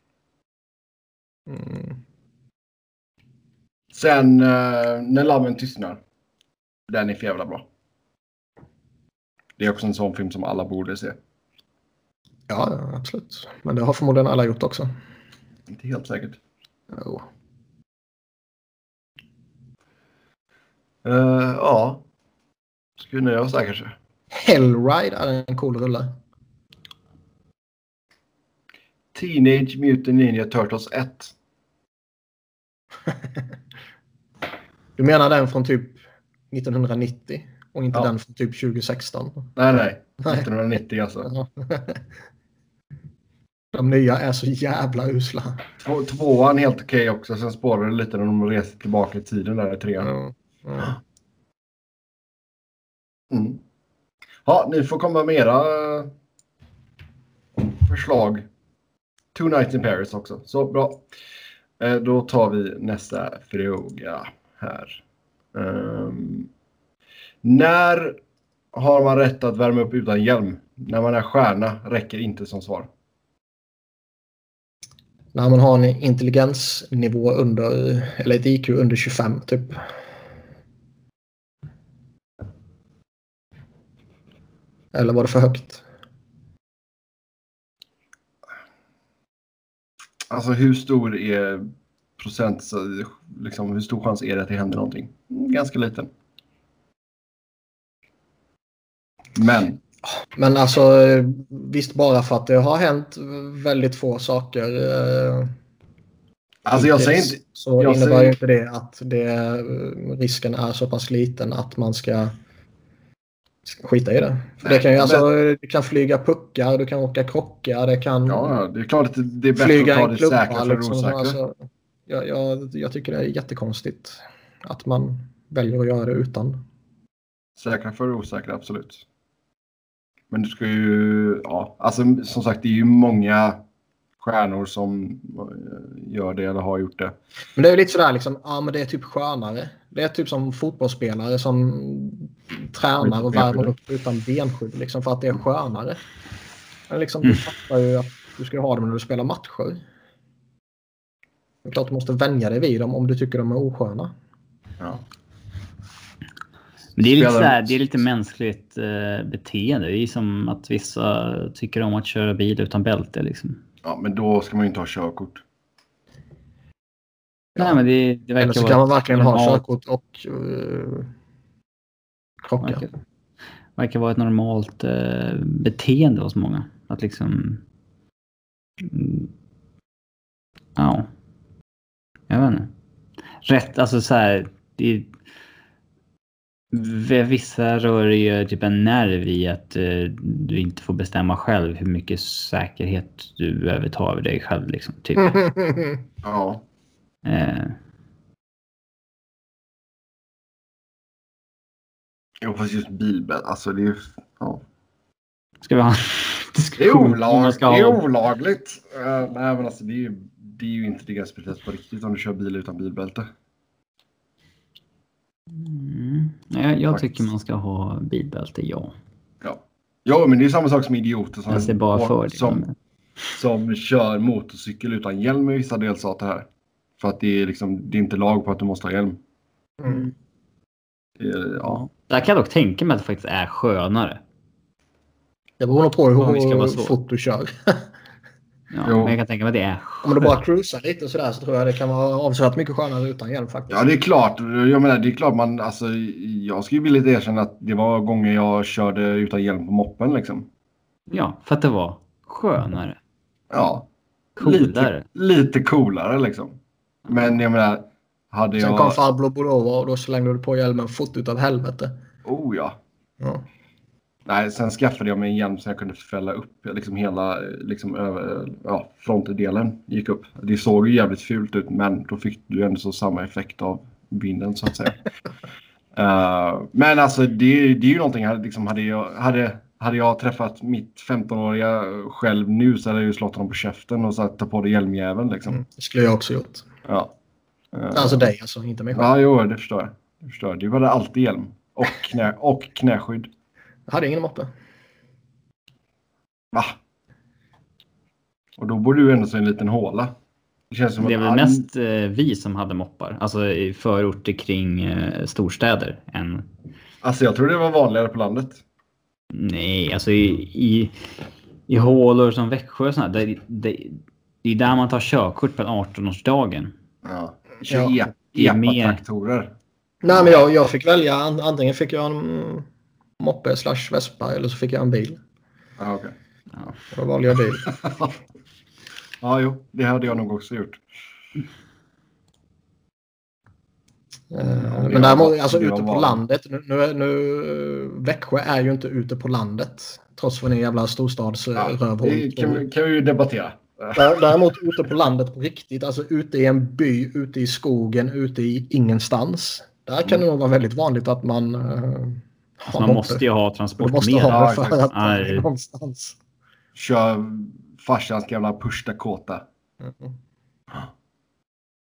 Mm. Sen eh, När lammen tystnar. Den är för jävla bra. Det är också en sån film som alla borde se. Ja, absolut. Men det har förmodligen alla gjort också. Inte helt säkert. Jo. Eh, ja. Ska vi nöja oss där kanske? Hellride är en cool rulle. Teenage Mutant Ninja Turtles 1. Du menar den från typ 1990 och inte Ja. den från typ 2016? Nej, nej. Nej. 1990 alltså. De nya är så jävla usla. Två, tvåan helt okej också. Sen spårar det lite när de reser tillbaka i tiden där i trean. Ja. Mm. Ja, ni får komma med era eh, förslag. Two Nights in Paris också. Så bra. Eh, Då tar vi nästa fråga här. Ehm, när har man rätt att värma upp utan hjälm? När man är stjärna räcker inte som svar. När man har en intelligensnivå under, eller ett IQ under 25 typ. Eller var det för högt? Alltså hur stor är procent, så- liksom hur stor chans är det att det händer någonting? Ganska liten. Men Men alltså visst bara för att det har hänt väldigt få saker. eh, alltså jag säger inte, Så jag innebär säger- ju inte det att det, risken är så pass liten att man ska skita i det. För det, Nej, kan ju, men- alltså, det kan flyga puckar, du kan åka krocka, det kan ja det är klart att det- är bättre att flyga ta en det klubba. säkra för det Liksom, osäkra. alltså, jag, jag, jag tycker det är jättekonstigt att man väljer att göra det utan. Säkra för det osäkra, absolut. Men du ska ju, ja, alltså som sagt det är ju många stjärnor som eh, gör det eller har gjort det. Men det är ju lite sådär liksom, ja men det är typ skönare. Det är typ som fotbollsspelare som tränar och värmer upp utan benskydd liksom för att det är skönare. Men liksom Mm. du fattar ju att du ska ha dem när du spelar matcher. Det är klart du måste vänja dig vid dem om du tycker de är osköna. Ja. Men det är lite, sådär, det är lite mänskligt eh, beteende. Det är som att vissa tycker om att köra bil utan bälte. Liksom. ja, men då ska man ju inte ha körkort. Nej, men det, det verkar Eller så kan man verkligen ha normalt- körkort och uh, krocka. Verkar, verkar vara ett normalt eh, beteende hos många. Att liksom... Mm, ja. Jag vet inte. Rätt, alltså så här. Det är, vissa rör ju typ en nerv i att eh, du inte får bestämma själv hur mycket säkerhet du behöver ta över dig själv. Liksom, typ. Ja. eh, Jo, fast just bilbälte, alltså det är ju... Ja. ska vi ha en Det är, diskussion om man olag, det är olagligt. Uh, nej, men alltså det är ju, det är ju intelligensbevis på riktigt om du kör bil utan bilbälte. Mm. Jag, jag tycker man ska ha bilbälte, ja. Ja. ja, men det är samma sak som idioter som, det är bara för som, som kör motorcykel utan hjälm i vissa delstater här. För att det är, liksom, det är inte lag på att du måste ha hjälm. Mm. Det är, ja. Där kan jag dock tänka mig att det faktiskt är skönare. Det beror nog på hur fort du kör. Ja, Jo. men jag kan tänka mig att det är Om du bara cruisar lite och sådär så tror jag det kan vara avsevärt mycket skönare utan hjälm faktiskt. ja, det är klart. Jag menar, det är klart man, alltså, jag skulle vilja erkänna att det var gånger jag körde utan hjälm på moppen liksom. Ja, för att det var skönare. Ja, Coolare. lite, lite coolare liksom. Men jag menar, hade Sen jag... kom farbror Bulova och då slängde du på hjälmen fort utav helvete. Oh ja. Ja. Nej, sen skaffade jag mig en hjälm så jag kunde fälla upp liksom hela liksom, över, ja, frontdelen gick upp. Det såg ju jävligt fult ut men då fick du ändå så samma effekt av vinden så att säga. uh, men alltså det, det är ju någonting, liksom, hade, jag, hade, hade jag träffat mitt 15-åriga själv nu så hade jag ju slått honom på käften och sagt ta på dig hjälmjäveln. Liksom. Mm, det skulle jag också gjort. Ja. Uh, alltså dig alltså, inte mig själv. Ja, jo, det förstår jag. Det förstår jag. Du hade alltid hjälm. Och, knä, och knäskydd. Jag hade ingen moppe. Va? Och då bor du ändå så en liten håla. Det, känns som det är väl all... mest eh, vi som hade moppar. Alltså i förorter kring eh, storstäder. Än... Alltså jag tror det var vanligare på landet. Nej, alltså i, i, i hålor som Växjö och sådär. Det, det, det är där man tar körkort på 18-årsdagen. Ja. Kör ja. epa-traktorer. Nej, men jag, jag fick välja. Antingen fick jag en moppe slash vespa eller så fick jag en bil. Ah, okay. ja, då valde jag bil. ja, jo, det hade jag nog också gjort. Uh, men däremot, alltså ute på landet. Nu, nu, nu, Växjö är ju inte ute på landet. Trots vad ni jävla storstadsrövhål. Ja, det kan, kan vi ju debattera. Däremot ute på landet på riktigt. Alltså ute i en by, ute i skogen, ute i ingenstans. Där kan det nog vara väldigt vanligt att man... Alltså man måste ju ha transport måste med. Ha det för att Nej. någonstans. Kör farsans gamla Push Dakota. Mm.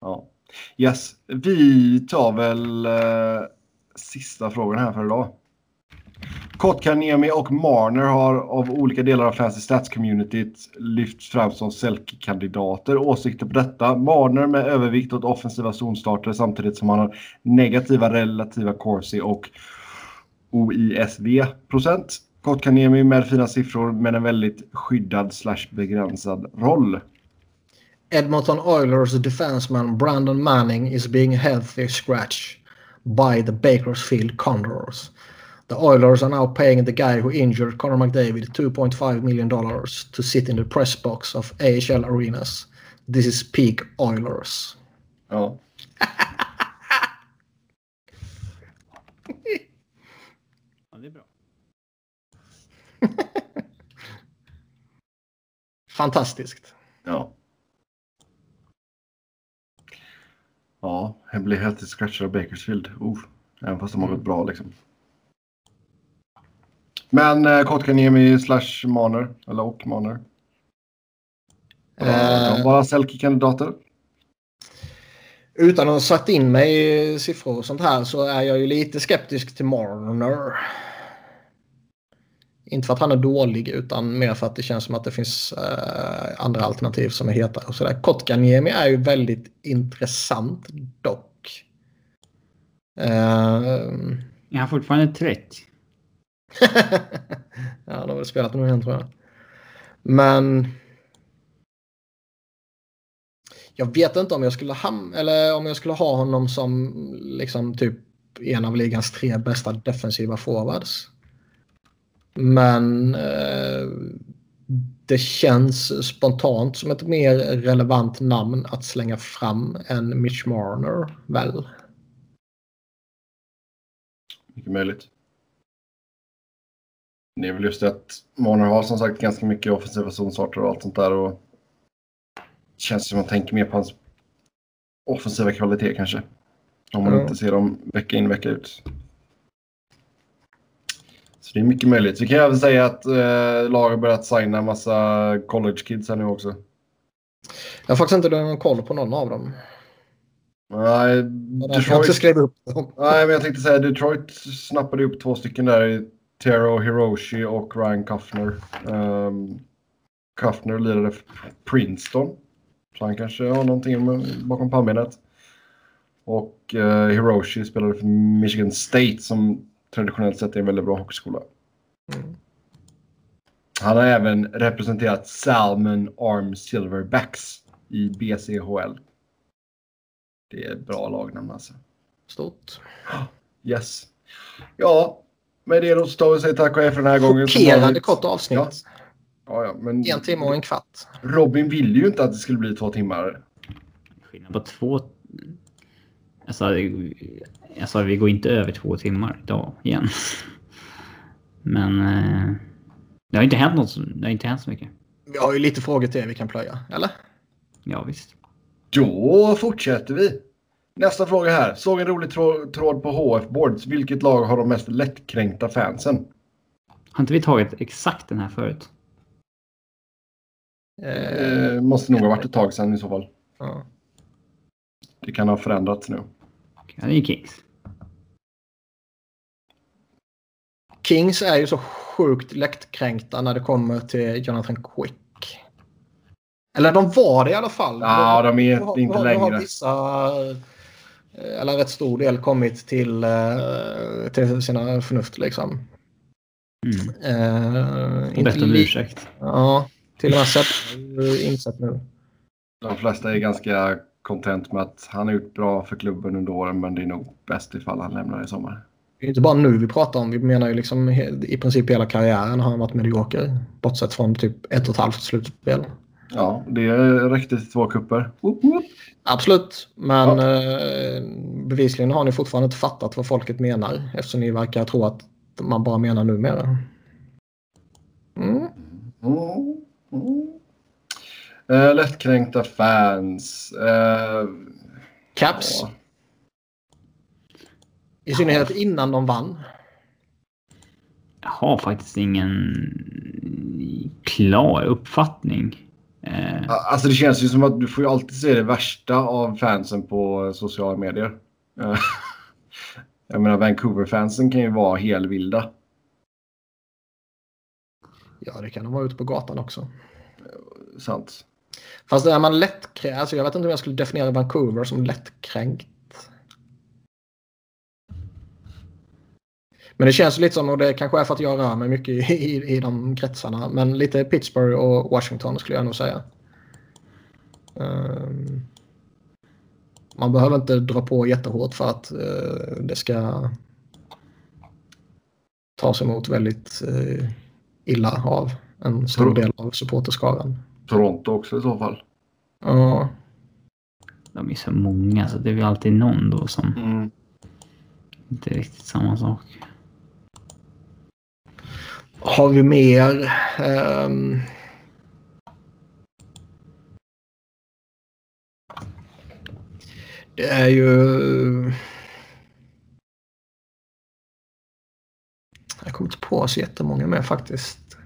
Ja. Yes, vi tar väl uh, sista frågan här för idag. Kotkaniemi och Marner har av olika delar av Fancy Stats-communityt lyfts fram som Selke-kandidater. Åsikter på detta? Marner med övervikt åt offensiva zonstarter samtidigt som han har negativa relativa corsi och OISV-procent. Kotkaniemi med fina siffror men en väldigt skyddad slash begränsad roll. Edmonton Oilers defenseman Brandon Manning is being healthy scratch by the Bakersfield Condors. The Oilers are now paying the guy who injured Conor McDavid $2.5 million to sit in the press box of AHL arenas. This is peak Oilers. Ja, det är bra. Fantastiskt. Ja. Ja, jag blir helt scratchad av Bakersfield. Uh, även fast de har gått bra liksom. Men eh, Kotkaniemi slash Maner, eller och Maner. De bara Selke-kandidater. Utan att ha satt in mig i siffror och sånt här så är jag ju lite skeptisk till Marner. Inte för att han är dålig utan mer för att det känns som att det finns uh, andra alternativ som är hetare. Och sådär. Kotkaniemi är ju väldigt intressant dock. Uh, är han fortfarande 30? ja, de har väl spelat nu igen tror jag. Men... Jag vet inte om jag skulle, ham eller om jag skulle ha honom som liksom typ en av ligans tre bästa defensiva forwards. Men eh, det känns spontant som ett mer relevant namn att slänga fram än Mitch Marner, väl? Mycket möjligt. Det är väl just det att Marner har som sagt ganska mycket offensiva zonstarter och allt sånt där. Och det känns som att man tänker mer på hans offensiva kvalitet kanske. Om man mm. inte ser dem vecka in vecka ut. Det är mycket möjligt. Vi kan även säga att eh, lag har börjat signa en massa college kids här nu också. Jag har faktiskt inte någon koll på någon av dem. Nej, Detroit... Jag inte skrivit upp dem. Nej, men jag tänkte säga Detroit snappade upp två stycken där Tero Hiroshi och Ryan Kuffner. Um, Kuffner lirade för Princeton. Så han kanske har någonting bakom pannbenet. Och uh, Hiroshi spelade för Michigan State som traditionellt sett är en väldigt bra hockeyskola. Mm. Han har även representerat Salmon Arm Silverbacks i BCHL. Det är ett bra lagnamn alltså. Stort. Yes. Ja, med det då så tar vi säger tack och hej för den här gången. Chockerande kort avsnitt. Ja. Ja, ja, men... En timme och en kvart. Robin ville ju inte att det skulle bli två timmar. Skillnad på två... Alltså, alltså vi går inte över två timmar idag igen. Men eh, det har inte hänt något. Det har inte hänt så mycket. Vi har ju lite frågor till vi kan plöja, eller? Ja visst. Då fortsätter vi. Nästa fråga här. Såg en rolig trå- tråd på HF Boards. Vilket lag har de mest lättkränkta fansen? Har inte vi tagit exakt den här förut? Eh, Eh, måste nog ha varit ett tag sedan i så fall. ja. Det kan ha förändrats nu. Ja, det är Kings. Kings är ju så sjukt lättkränkta när det kommer till Jonathan Quick. Eller de var det i alla fall. Ja, de är Nu har- inte har- nu har längre. vissa, eh, eller rätt stor del, kommit till, eh, till sina förnuft liksom. Mm. Bett om li- ursäkt. Ja, till och med Sepp har insett nu. De flesta är ganska content med att han har gjort bra för klubben under åren men det är nog bäst ifall han lämnar i sommar. Det är inte bara nu vi pratar om. Vi menar ju liksom i princip hela karriären har han varit medioker. Bortsett från typ ett och ett halvt slutspel. Ja, det räckte till två kupper. Absolut, men Ja. eh, bevisligen har ni fortfarande inte fattat vad folket menar. Eftersom ni verkar tro att man bara menar numera. Mm. Mm. Mm. Eh, lättkränkta fans. Eh, Caps, ja. I synnerhet innan de vann. Jag har faktiskt ingen klar uppfattning. Eh, Alltså det känns ju som att du får ju alltid se det värsta av fansen på sociala medier. Eh, Jag menar Vancouver-fansen kan ju vara helvilda. Ja, det kan de vara ute på gatan också. Sant. Fast är man lättkränkt, alltså jag vet inte om jag skulle definiera Vancouver som lättkränkt. Men det känns lite som, och det kanske är för att jag rör mig mycket i, i, i de kretsarna, men lite Pittsburgh och Washington skulle jag nog säga. Ehm, man behöver inte dra på jättehårt för att eh, det ska tas emot väldigt eh, illa av en stor del av supporterskaran. Toronto också i så fall. Ja, de är så många så det är väl alltid någon då som Mm. inte riktigt samma sak. Har vi mer? Ehm, det är ju... Jag kommer inte på så jättemånga mer faktiskt.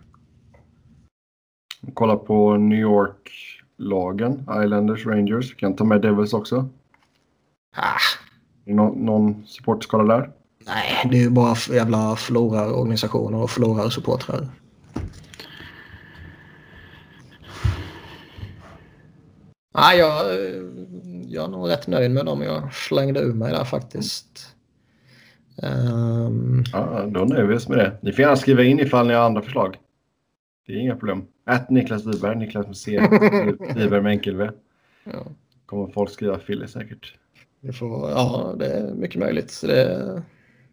Kolla på New York-lagen. Islanders, Rangers. Vi kan ta med Devils också. Ah, någon, någon supporterskala där? Nej, det är ju bara jävla förlorarorganisationer och förlorarsupportrar. Nej, jag, eh, jag är nog rätt nöjd med dem jag slängde ur mig där faktiskt. Ehm, Ja, då nöjer vi oss med det. Ni får gärna skriva in ifall ni har andra förslag. Det är inga problem. Ät Niklas Wiberg, Niklas med C, Wiberg med enkel V. ja, kommer folk skriva Fille säkert. det får, ja, det är mycket möjligt. Så Det,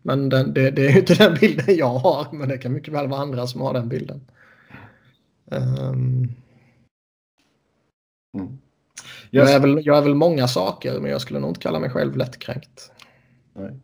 men den, det, det är ju inte den bilden jag har, men det kan mycket väl vara andra som har den bilden. Ehm, Mm. jag, är väl, jag är väl många saker, men jag skulle nog inte kalla mig själv lättkränkt. Nej.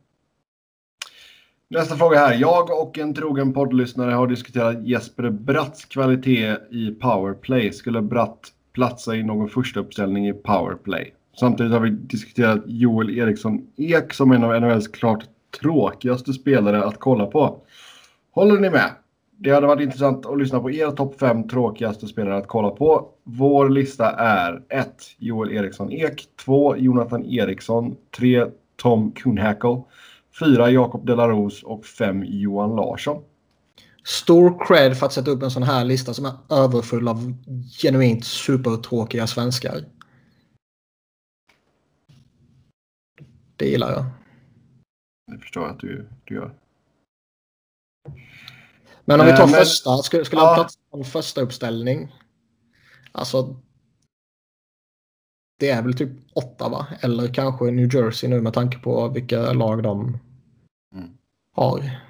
Nästa fråga här. Jag och en trogen poddlyssnare har diskuterat Jesper Bratts kvalitet i powerplay. Skulle Bratt platsa i någon första uppställning i powerplay? Samtidigt har vi diskuterat Joel Eriksson Ek som en av NHLs klart tråkigaste spelare att kolla på. Håller ni med? Det hade varit intressant att lyssna på er topp 5 tråkigaste spelare att kolla på. Vår lista är 1. Joel Eriksson Ek 2. Jonathan Eriksson 3. Tom Kuhnhackle 4. Jakob Delaros och 5. Johan Larsson. Stor cred för att sätta upp en sån här lista som är överfull av genuint supertråkiga svenskar. Det gillar jag. Det förstår jag att du, du gör. Men om vi Eh, tar men- första, skulle, skulle Ja. han plats på första uppställning? Alltså. Det är väl typ åtta va? Eller kanske New Jersey nu med tanke på vilka lag de Mm. har.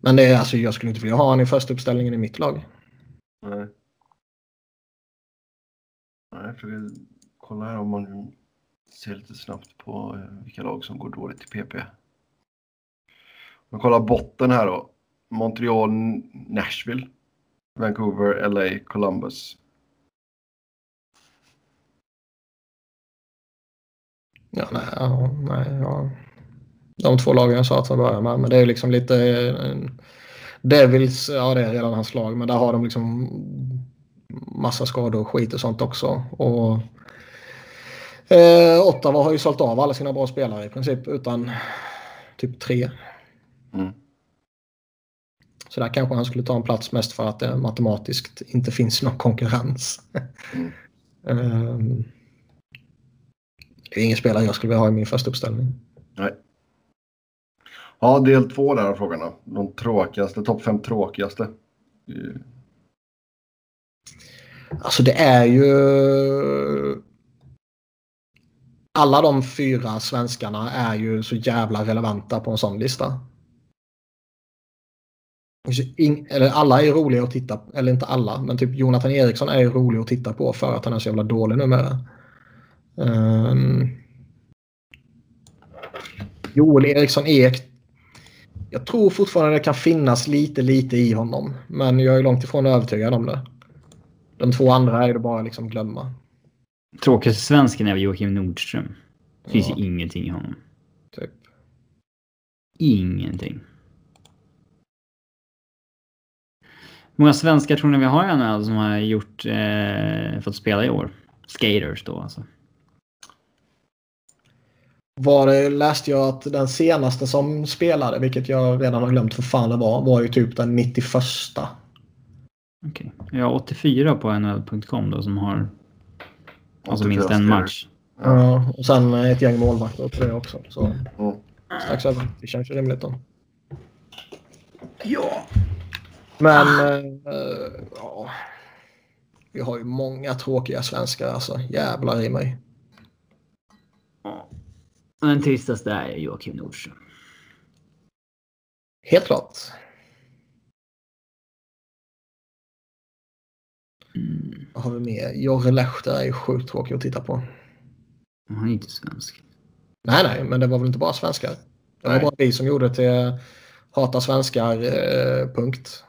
Men det är alltså, jag skulle inte vilja ha honom i första uppställningen i mitt lag. Nej. Nej, jag försöker kolla här om man ser lite snabbt på eh, vilka lag som går dåligt i PP. Man kollar botten här då. Montreal, Nashville, Vancouver, LA, Columbus. Ja, nej, ja, nej, ja. De två lagen jag sa att jag börjar med. Men det är liksom lite... Eh, Devils, ja det är redan hans lag. Men där har de liksom massa skador och skit och sånt också. Och eh, Ottawa har ju sålt av alla sina bra spelare i princip utan typ tre. Mm. Så där kanske han skulle ta en plats mest för att det matematiskt inte finns någon konkurrens. Mm. Ehm, det är ingen spelare jag skulle vilja ha i min första uppställning. Nej. Ja, del två där av frågorna. De tråkigaste, topp fem tråkigaste. Alltså det är ju... Alla de fyra svenskarna är ju så jävla relevanta på en sån lista. Eller alla är roliga att titta på. Eller inte alla, men typ Jonathan Eriksson är ju rolig att titta på för att han är så jävla dålig numera. Um, Joel Eriksson Ek. Jag tror fortfarande det kan finnas lite, lite i honom. Men jag är långt ifrån övertygad om det. De två andra är det bara liksom glömma. Tråkigaste svensken är väl Joakim Nordström. Det finns Ja. ju ingenting i honom. Typ. Ingenting. Hur många svenskar tror ni vi har i NHL som har gjort, eh, fått spela i år? Skaters då alltså. Var det, läste jag att den senaste som spelade, vilket jag redan har glömt för fan det var, var ju typ den 91. Okej. Jag har 84 på NHL.com då som har alltså 84 minst en match. Ja, och sen ett gäng målvakter på det också. Så Mm. strax över. Det känns ju rimligt då. Ja. Men eh, ja. Vi har ju många tråkiga svenskar alltså. Jävlar i mig. Och Den tristaste är Joakim Nordström. Helt klart. Mm. Vad har vi mer? Jorre Lehter är ju sjukt tråkig att titta på. Han är inte svensk. Nej, nej, men det var väl inte bara svenskar. Det var Nej. bara vi som gjorde det till hata svenskar, eh, punkt.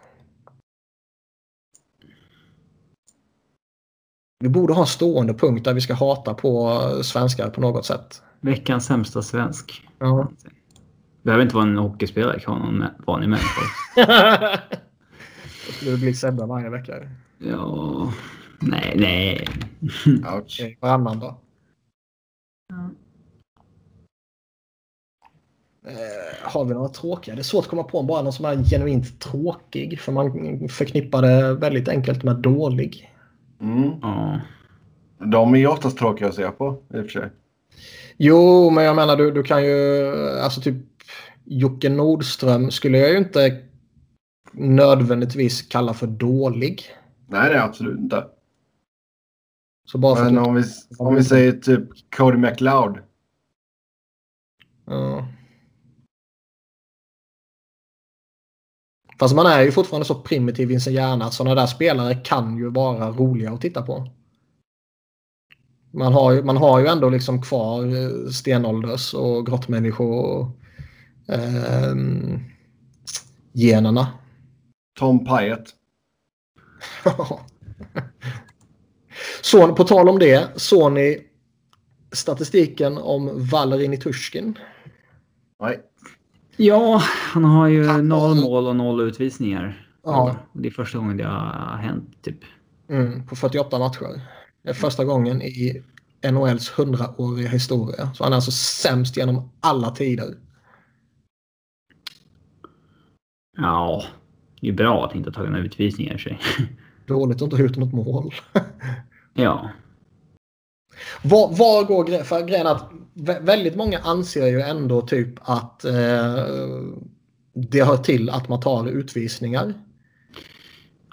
Vi borde ha en stående punkt där vi ska hata på svenskar på något sätt. Veckans sämsta svensk. Ja. Behöver inte vara en hockeyspelare, kan vara någon vanlig människa. Då skulle det bli Sebbe varje vecka. Ja, nej, nej. Ouch. Varannan då. Eh, har vi några tråkiga? Det är svårt att komma på bara någon som är genuint tråkig. För man förknippar det väldigt enkelt med dålig. Mm. Ja. De är ju oftast tråkiga att se på i och för sig. Jo, men jag menar du, du kan ju... Alltså typ Jocke Nordström skulle jag ju inte nödvändigtvis kalla för dålig. Nej, det är absolut inte. Så bara Men att... om vi, om vi säger typ Cody McLeod. Ja. Fast man är ju fortfarande så primitiv i sin hjärna. Sådana där spelare kan ju vara roliga att titta på. Man har ju, man har ju ändå liksom kvar eh, stenålders och grottmänniskor och ehm, generna. Tom Pyatt. Så på tal om det, såg ni statistiken om Valery Nitushkin? Nej. ja, han har ju Han- noll mål och noll utvisningar. Ja. Det är första gången det har hänt, typ. Mm, på 48 matcher. Det är första gången i NHLs 100-åriga historia. Så han är alltså sämst genom alla tider. Ja, det är bra att inte ha tagit några utvisningar i sig. Dåligt att inte ha gjort något mål. Ja. Var, var går grejen? För grejen att vä- väldigt många anser ju ändå typ att eh, det hör till att man tar utvisningar.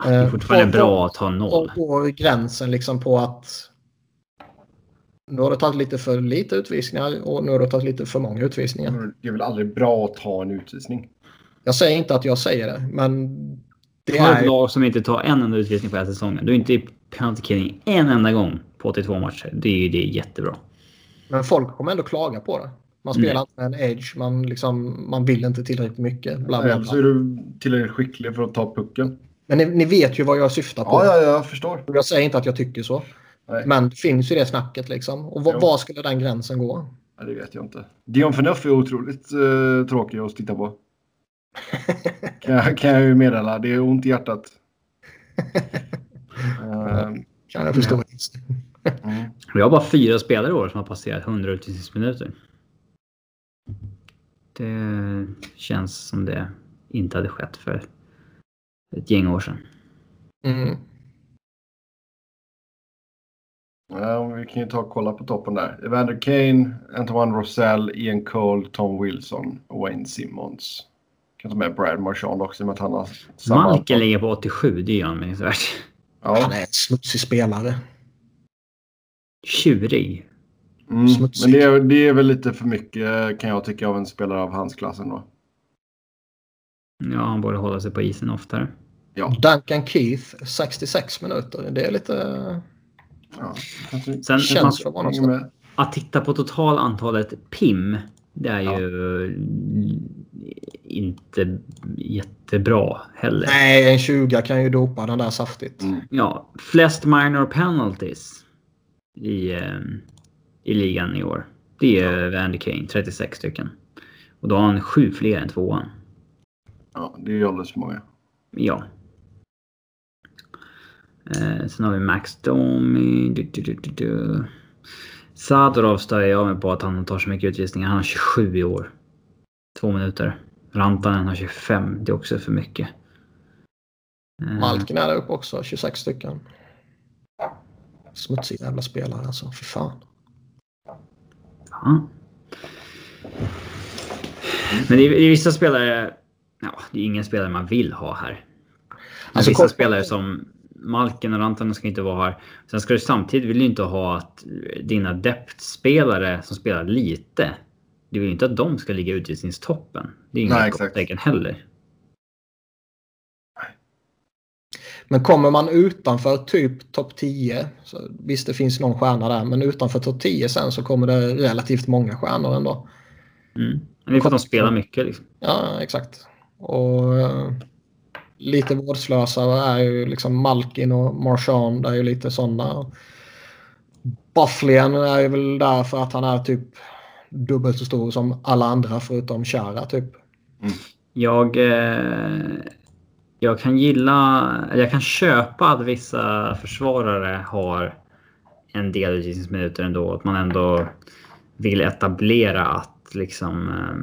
Det är Eh, fortfarande var- bra att ha noll. Var går gränsen liksom på att nu har det tagit lite för lite utvisningar och nu har det tagit lite för många utvisningar. Det är väl aldrig bra att ta en utvisning. Jag säger inte att jag säger det, men det är ett lag som inte tar en enda utvisning på hela säsongen. Du är inte i penalty killing en enda gång på 82 matcher. Det är det är jättebra. Men folk kommer ändå klaga på det. Man spelar inte med en edge. Man, liksom, man vill inte tillräckligt mycket. Bla, bla, Nej, så bla. är du tillräckligt skicklig för att ta pucken. Men ni, ni vet ju vad jag syftar på. Ja, ja, ja, jag förstår. Jag säger inte att jag tycker så. Nej. Men det finns ju det snacket liksom. Och var, Jo. var skulle den gränsen gå? Ja, det vet jag inte. Dion Phaneuf är otroligt eh, tråkig att titta på. Kan, jag, kan jag ju meddela. Det är ont i hjärtat. Eh, Kan jag förstå. mm. Vi har bara fyra spelare i år som har passerat 100 utvisningsminuter. Det känns som det inte hade skett för ett gäng år sedan. Mm. Ja, vi kan ju ta och kolla på toppen där. Evander Kane, Antoine Rosell, Ian Cole, Tom Wilson och Wayne Simmons. Kan ta med Brad Marchand också i och med att han har samma antal. ligger på 87, det är ju anmärkningsvärt. Han Ja, är en smutsig spelare. Tjurig. mm. men det är, det är väl lite för mycket kan jag tycka av en spelare av hans klassen då. Ja, han borde hålla sig på isen oftare. Ja, Duncan Keith, 66 minuter. Det är lite... ja. Kanske, Sen Känns man, med. att titta på total antalet PIM, det är Ja. ju inte jättebra heller. Nej, en 20 kan ju dopa den där saftigt. Mm. Ja, flest minor penalties i, eh, i ligan i år. Det är Andy Kane, 36 stycken. Och då har han sju fler än tvåan. Ja, det är ju alldeles för många. Ja. Eh, sen har vi Max Domi. Du, du, du, du, du. Sadorov stör jag mig på att han tar så mycket utvisningar. Han har 27 i år. Två minuter. Rantanen har 25. Det är också för mycket. Eh, Malkin är där uppe också, 26 stycken. Smutsig jävla spelare alltså, för fan. Ja. Men det är, det är vissa spelare... Ja, det är ingen spelare man vill ha här. Men Alltså, vissa spelare som Malkin och Rantanen ska inte vara här. Sen ska du samtidigt vill du inte ha att dina depth-spelare som spelar lite. Du vill inte att de ska ligga i utvisningstoppen. Det är inget gott tecken heller. Men kommer man utanför typ topp 10, så visst det finns någon stjärna där, men utanför topp 10 sen så kommer det relativt många stjärnor ändå. Mm. Men det är för att de spelar mycket. Liksom. Ja, exakt. Och eh, lite vårdslösare är ju liksom Malkin och Marchand är ju lite sådana. Bufflien är ju väl där för att han är typ dubbelt så stor som alla andra förutom Chara typ. Jag, eh, jag kan gilla, jag kan köpa att vissa försvarare har en del utvisningsminuter ändå. Att man ändå vill etablera att liksom eh,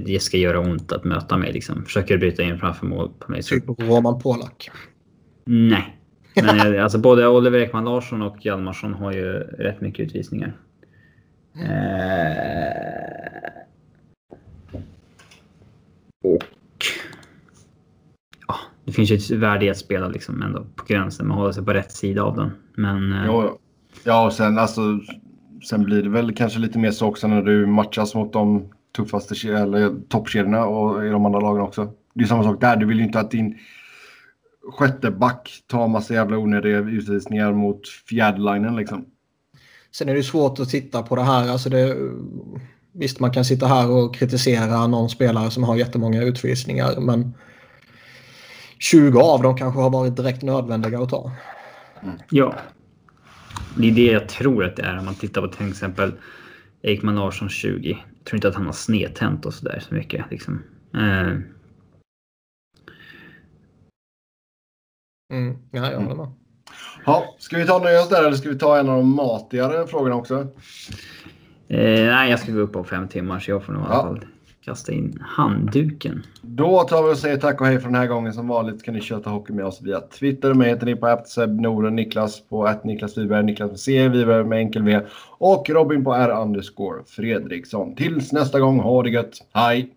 det ska göra ont att möta mig. Liksom. Försöker bryta in framför mål på mig. Typ Roman Polak. nej. Men eh, alltså, både Oliver Ekman Larsson och Hjalmarsson har ju rätt mycket utvisningar. Eh, och ja, det finns ju ett värde i att spela liksom ändå på gränsen. Man håller sig på rätt sida av den. Men eh, Ja, ja. och sen alltså. Sen blir det väl kanske lite mer så också när du matchas mot de tuffaste eller toppkedjorna och i de andra lagen också. Det är samma sak där. Du vill ju inte att din sjätte back tar massa jävla onödiga utvisningar mot fjärdelinen liksom. Sen är det svårt att titta på det här. Alltså det, visst, man kan sitta här och kritisera någon spelare som har jättemånga utvisningar, men 20 av dem kanske har varit direkt nödvändiga att ta. ja. Det är det jag tror att det är om man tittar på till exempel Ekman Larsson 20. Jag tror inte att han har snedtänt och sådär så mycket. Liksom. Eh, Mm. Ja, jag håller med. Ja, ska vi ta oss där eller ska vi ta en av de matigare frågorna också? eh, nej, jag ska gå upp på fem timmar så jag får nog i alla Ja. fall kasta in handduken. Då tar vi och säger tack och hej för den här gången. Som vanligt kan ni köta hockey med oss via Twitter. Mig heter ni på Norden, Niklas på att Niklas Wiberg, Niklas med C, Wiberg med enkel V och Robin på R underscore Fredriksson. Tills nästa gång, ha det gött. Hej!